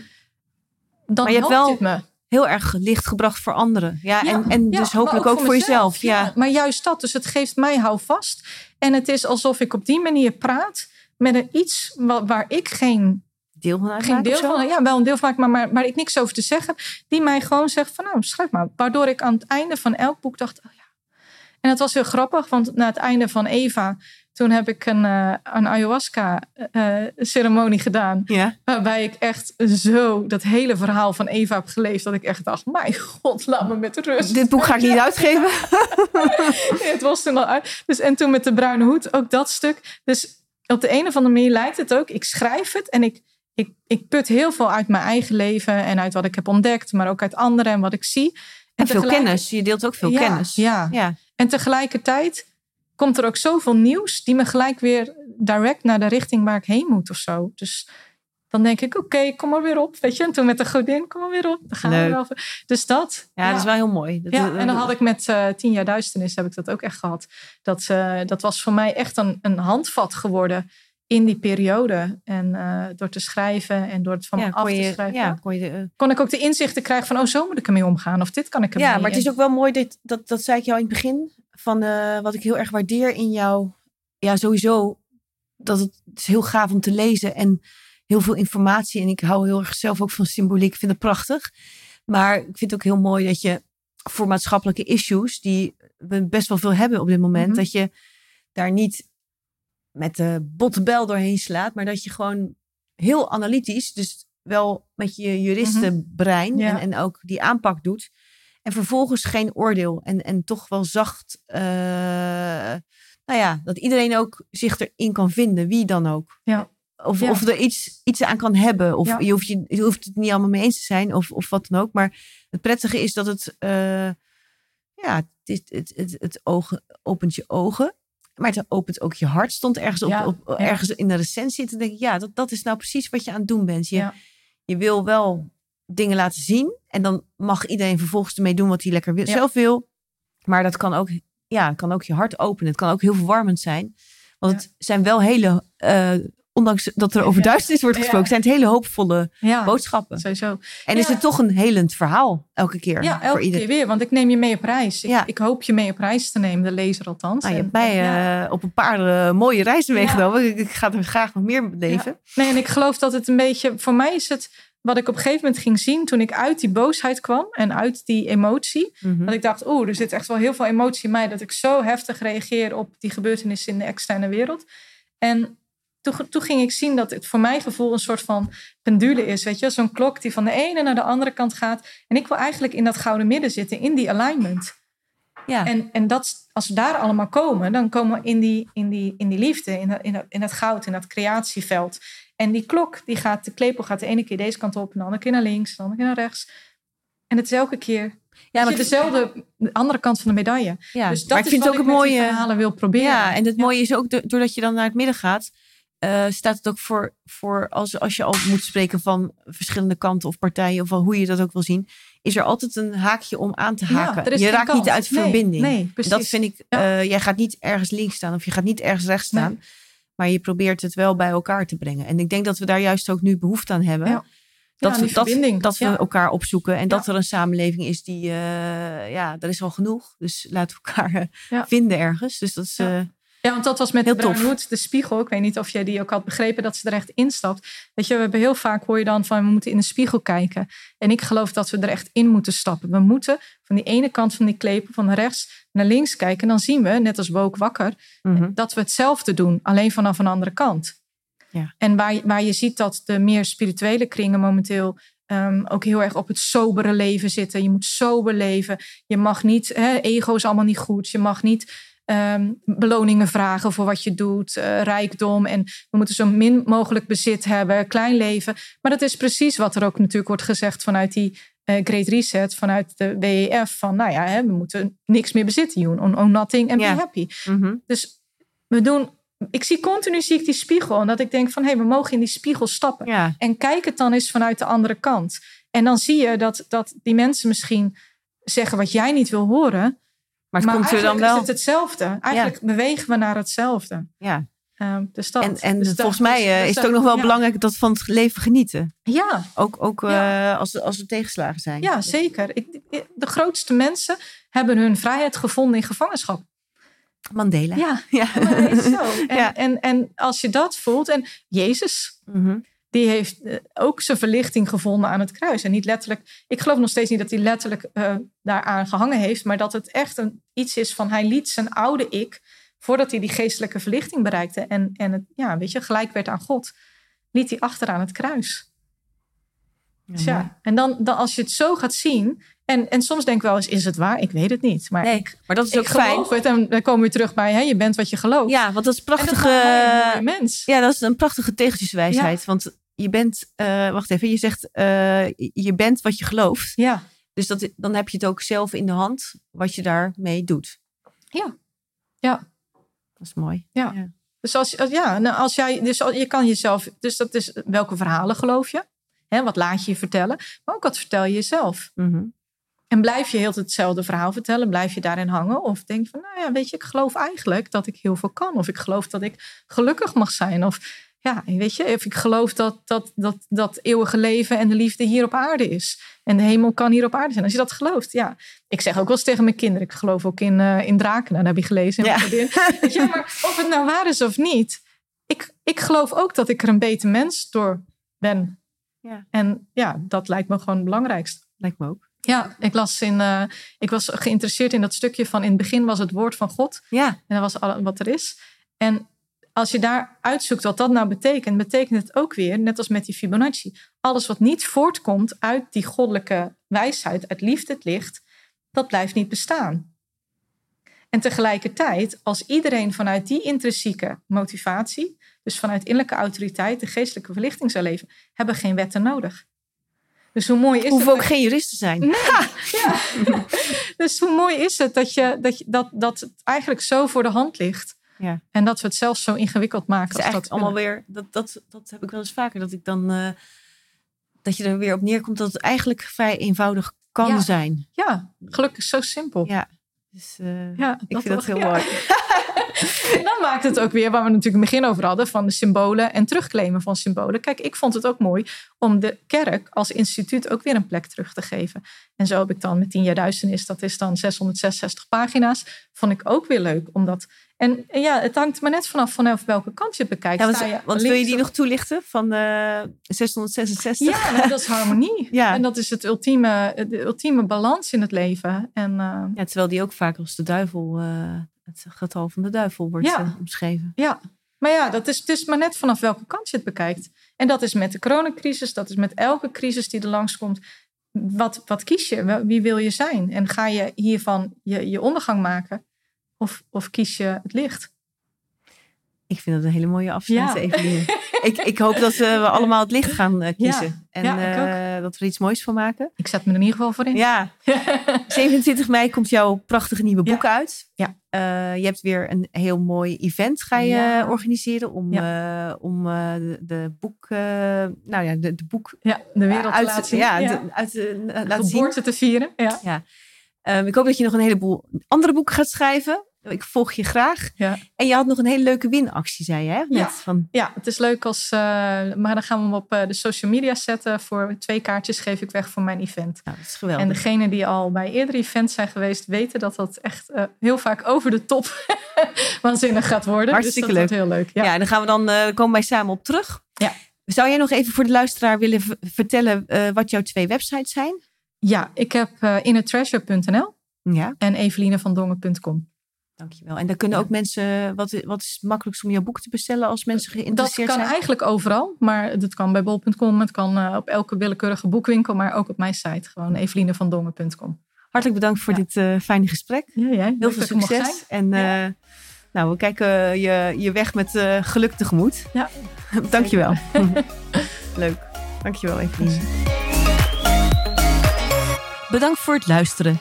dan Maar je hebt wel- me. Heel erg licht gebracht voor anderen. Ja, Ja, en, en ja, dus hopelijk ook, voor, mezelf. jezelf. Ja. Maar juist dat. Dus het geeft mij houvast. En het is alsof ik op die manier praat met een iets wa- waar ik geen, Deel van geen deel van... Ja, wel een deel van maar, maar waar ik niks over te zeggen. Die mij gewoon zegt van nou, schrijf maar. Waardoor ik aan het einde van elk boek dacht... Oh ja. En het was heel grappig, want na het einde van Eva... toen heb ik een, uh, een ayahuasca-ceremonie gedaan. Ja. Waarbij ik echt zo dat hele verhaal van Eva heb geleefd. Dat ik echt dacht, mijn god, laat me met rust. Dit boek ga ik niet [LAUGHS] uitgeven. [LAUGHS] het was toen al uit. Dus, en toen met de bruine hoed, ook dat stuk. Dus op de een of andere manier lijkt het ook. Ik schrijf het en ik, ik, ik put heel veel uit mijn eigen leven. En uit wat ik heb ontdekt. Maar ook uit anderen en wat ik zie. En, veel kennis. Je deelt ook veel kennis. Ja. ja. En tegelijkertijd komt er ook zoveel nieuws die me gelijk weer direct naar de richting waar ik heen moet of zo. Dus dan denk ik, oké, kom maar weer op. Weet je, en toen met de godin, kom maar weer op. Dan gaan we wel. Dus dat. Ja, dat is wel heel mooi. Dat, ja, en dan had ik met uh, tien jaar duisternis, heb ik dat ook echt gehad. Dat, uh, dat was voor mij echt een, een handvat geworden in die periode. En uh, door te schrijven en door het van me af te schrijven. Ja, kon, je kon ik ook de inzichten krijgen van, oh, zo moet ik ermee omgaan. Of dit kan ik ermee. Ja, maar het is ook wel mooi, dit, dat, dat zei ik jou in het begin van uh, wat ik heel erg waardeer in jou. Ja, sowieso. Dat het, het, is heel gaaf om te lezen en heel veel informatie. En ik hou heel erg zelf ook van symboliek. Ik vind het prachtig. Maar ik vind het ook heel mooi dat je voor maatschappelijke issues, die we best wel veel hebben op dit moment, mhm. dat je daar niet met de botte bel doorheen slaat, maar dat je gewoon heel analytisch, dus wel met je juristenbrein mm en, en ook die aanpak doet. En vervolgens geen oordeel. En, en toch wel zacht. Uh, nou ja, dat iedereen ook zich erin kan vinden, wie dan ook. Ja. Of, of er iets, iets aan kan hebben. Of je, hoeft je, je hoeft het niet allemaal mee eens te zijn. Of, of wat dan ook. Maar het prettige is dat het. Uh, ja, het, het, het, het, ogen, opent je ogen. Maar het opent ook je hart. Stond ergens, op, op ergens in de recensie. te denken ja, dat, dat is nou precies wat je aan het doen bent. Je, je wil wel dingen laten zien. En dan mag iedereen vervolgens ermee doen wat hij lekker wil, zelf wil. Maar dat kan ook, ja, kan ook je hart openen. Het kan ook heel verwarmend zijn. Want het zijn wel hele, uh, ondanks dat er over duisternis wordt gesproken, zijn het hele hoopvolle boodschappen. Sowieso. En is het toch een helend verhaal elke keer? Ja, elke voor keer weer. Want ik neem je mee op reis. Ik, ik, hoop je mee op reis te nemen, de lezer althans. Nou, je hebt mij uh, op een paar uh, mooie reizen meegenomen. Ik ga er graag nog meer beleven. Nee, en ik geloof dat het een beetje, voor mij is het wat ik op een gegeven moment ging zien toen ik uit die boosheid kwam en uit die emotie. Mhm. Dat ik dacht, oeh, er zit echt wel heel veel emotie in mij dat ik zo heftig reageer op die gebeurtenissen in de externe wereld. En toen, toen ging ik zien dat het voor mijn gevoel een soort van pendule is. Weet je, zo'n klok die van de ene naar de andere kant gaat. En ik wil eigenlijk in dat gouden midden zitten, in die alignment. Ja. En, en dat, als we daar allemaal komen, dan komen we in die, in die, in die liefde, in dat, in, dat, in dat goud, in dat creatieveld. En die klok, die gaat, de klepel gaat de ene keer deze kant op, en de andere keer naar links, de andere keer naar rechts. En het is elke keer ja, maar dezelfde de andere kant van de medaille. Ja, dus dat maar ik is vind het ook het mooie verhalen wil proberen. Ja, en het mooie is ook doordat je dan naar het midden gaat, uh, staat het ook voor, voor als, als je al moet spreken van verschillende kanten of partijen of hoe je dat ook wil zien, is er altijd een haakje om aan te haken. je raakt niet uit verbinding. Nee, dat vind ik. Uh, jij gaat niet ergens links staan of je gaat niet ergens rechts staan. Maar je probeert het wel bij elkaar te brengen. En ik denk dat we daar juist ook nu behoefte aan hebben. Ja. Dat, we, dat, dat we elkaar opzoeken en dat er een samenleving is die, uh, ja, er is al genoeg. Dus laten we elkaar vinden ergens. Dus dat is, ja, want dat was met heel de de spiegel. Ik weet niet of jij die ook had begrepen dat ze er echt instapt. Weet je, we hebben heel vaak hoor je dan van we moeten in de spiegel kijken. En ik geloof dat we er echt in moeten stappen. We moeten van die ene kant van die klepen van rechts naar links kijken. En dan zien we, net als Wook wakker, mhm. dat we hetzelfde doen, alleen vanaf een andere kant. Ja. En waar, waar je ziet dat de meer spirituele kringen momenteel Um, ook heel erg op het sobere leven zitten. Je moet sober leven. Je mag niet, hè, ego is allemaal niet goed. Je mag niet Ehm, beloningen vragen voor wat je doet, uh, rijkdom. En we moeten zo min mogelijk bezit hebben, klein leven. Maar dat is precies wat er ook natuurlijk wordt gezegd vanuit die uh, Great Reset, vanuit de WEF. Van nou ja, hè, we moeten niks meer bezitten. You own, own nothing and be happy. Mhm. Dus we doen ik zie continu zie ik die spiegel. En dat ik denk van hé, hey, we mogen in die spiegel stappen. En kijk het dan eens vanuit de andere kant. En dan zie je dat, dat die mensen misschien zeggen wat jij niet wil horen. Maar het komt er dan wel. is het hetzelfde. Eigenlijk bewegen we naar hetzelfde. Ja. Um, dus dat, en en dus volgens mij is het ook nog wel belangrijk dat van het leven genieten. Ja. Ook, ook uh, als, als er tegenslagen zijn. Ja, zeker. Ik, de grootste mensen hebben hun vrijheid gevonden in gevangenschap. Mandela. Ja, ja. Maar is zo. [LAUGHS] En, ja. en, en als je dat voelt, en Jezus, mm -hmm die heeft eh, ook zijn verlichting gevonden aan het kruis. En niet letterlijk, ik geloof nog steeds niet dat hij letterlijk uh, daaraan gehangen heeft, maar dat het echt een, iets is van hij liet zijn oude ik voordat hij die geestelijke verlichting bereikte en, en het, ja, weet je, gelijk werd aan God, liet hij achter aan het kruis. Dus ja, en dan, dan als je het zo gaat zien, en, en soms denk ik wel eens, is het waar? Ik weet het niet. Maar, nee, maar dat is ook fijn. het en dan komen we terug bij, hè, je bent wat je gelooft. Ja, want dat is dat prachtige. een mooie mens. Ja, dat is een prachtige tegeltjeswijsheid. Want je bent, eh, wacht even, je zegt eh, je bent wat je gelooft. Ja, Dus dat, dan heb je het ook zelf in de hand wat je daarmee doet. Ja. Ja. Dat is mooi. Ja. Dus als, ja, nou, als jij, dus je kan jezelf, dus dat is welke verhalen geloof je? Hè, wat laat je je vertellen? Maar ook wat vertel je jezelf? Mhm. En blijf je heel hetzelfde verhaal vertellen? Blijf je daarin hangen? Of denk van, nou ja, weet je, ik geloof eigenlijk dat ik heel veel kan. Of ik geloof dat ik gelukkig mag zijn. Of ja, weet je, of ik geloof dat dat, dat, dat eeuwige leven en de liefde hier op aarde is. En de hemel kan hier op aarde zijn. Als je dat gelooft, ja. Ik zeg ook wel eens tegen mijn kinderen, ik geloof ook in, eh, in draken. Nou, dat heb je gelezen. in Ja. [LAUGHS] maar of het nou waar is of niet. Ik, ik geloof ook dat ik er een beter mens door ben. Ja. En ja, dat lijkt me gewoon het belangrijkste. Lijkt me ook. Ja, ik las in. eh, ik was geïnteresseerd in dat stukje van in het begin was het woord van God. Ja, En dat was al wat er is. En als je daar uitzoekt wat dat nou betekent, betekent het ook weer, net als met die Fibonacci, alles wat niet voortkomt uit die goddelijke wijsheid, uit liefde, het licht, dat blijft niet bestaan. En tegelijkertijd, als iedereen vanuit die intrinsieke motivatie, dus vanuit innerlijke autoriteit, de geestelijke verlichting zou leven, hebben geen wetten nodig. Dus hoe mooi is hoeven ook dat- geen jurist te zijn. ja. [LAUGHS] Dus hoe mooi is het dat, je, dat, dat, dat het eigenlijk zo voor de hand ligt. Ja. En dat we het zelfs zo ingewikkeld maken. Het is als eigenlijk dat allemaal willen. weer, dat, dat, dat heb ik wel eens vaker, dat ik dan, eh, dat je er weer op neerkomt dat het eigenlijk vrij eenvoudig kan Ja. zijn. Ja, gelukkig zo simpel. Ja. Dus eh, Ja, ik vind dat heel ja. mooi. [LAUGHS] En [LAUGHS] dan maakt het ook weer, waar we natuurlijk in het begin over hadden, van de symbolen en terugclaimen van symbolen. Kijk, ik vond het ook mooi om de kerk als instituut ook weer een plek terug te geven. En zo heb ik dan met 10 jaar duisternis, dat is dan 666 pagina's, vond ik ook weer leuk. Omdat, en, en ja, het hangt maar net vanaf vanaf welke kant je het bekijkt. Ja, want, Sta je want wil je die nog toelichten van eh 666? Ja, dat is harmonie. [LAUGHS] Ja. En dat is het ultieme, de ultieme balans in het leven. En eh, Ja, terwijl die ook vaak als de duivel, eh, het getal van de duivel wordt Ja. eh, omschreven. ja, maar ja, dat is, het is maar net vanaf welke kant je het bekijkt. En dat is met de coronacrisis, dat is met elke crisis die er langskomt. Wat, wat kies je? Wie wil je zijn? En ga je hiervan je, je ondergang maken? Of, of kies je het licht? Ik vind dat een hele mooie afsluiting, Ja. [LAUGHS] Ik, ik hoop dat eh, we allemaal het licht gaan eh, kiezen. En Ja, eh, dat we er iets moois van maken. Ik zet me er in ieder geval voor in. Ja, [LAUGHS] 27 mei komt jouw prachtige nieuwe boek uit. Ja. Eh, je hebt weer een heel mooi event ga je Ja. organiseren om, eh, om de, de boek, nou ja, de, de boek Ja, de wereld te uit, laten zien. ja, Ja. de- uit, zien. Geboorte te vieren. Ja. Ehm, ik hoop dat je nog een heleboel andere boeken gaat schrijven. Ik volg je graag. Ja. En je had nog een hele leuke winactie, zei je, hè? Met Ja. van, Ja, het is leuk als. eh, maar dan gaan we hem op eh, de social media zetten. Voor twee kaartjes geef ik weg voor mijn event. nou, dat is geweldig. En degenen die al bij eerdere events zijn geweest, weten dat dat echt eh, heel vaak over de top [LAUGHS] waanzinnig gaat worden. Hartstikke dus dat wordt heel leuk. Ja. Ja, en dan gaan we dan, komen wij samen op terug. Ja. Zou jij nog even voor de luisteraar willen vertellen wat jouw twee websites zijn? ja, ik heb eh innertreasure.nl Ja, en evelinevandongen.com. dankjewel. En dan kunnen Ja. ook mensen, wat, wat is het makkelijkst om jouw boek te bestellen als mensen Dat geïnteresseerd kan zijn? eigenlijk overal, maar dat kan bij bol.com, het kan eh, op elke willekeurige boekwinkel, maar ook op mijn site, gewoon evelinevandongen.com. Hartelijk bedankt voor Ja. dit eh, fijne gesprek. Ja, jij. Heel Leuk veel dat succes. zijn. En eh, nou, we kijken je, je weg met geluk tegemoet. Ja. [LAUGHS] Dankjewel. [LAUGHS] Leuk. Dankjewel, Evelien. Bedankt voor het luisteren.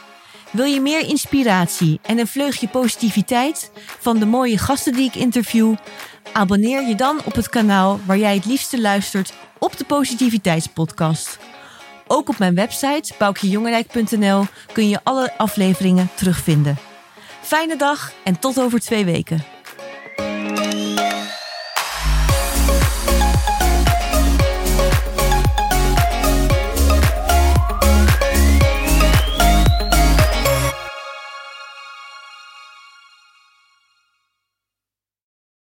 Wil je meer inspiratie en een vleugje positiviteit van de mooie gasten die ik interview? Abonneer je dan op het kanaal waar jij het liefste luistert op de Positiviteitspodcast. Ook op mijn website boukjejongerijk.nl kun je alle afleveringen terugvinden. Fijne dag en tot over twee weken.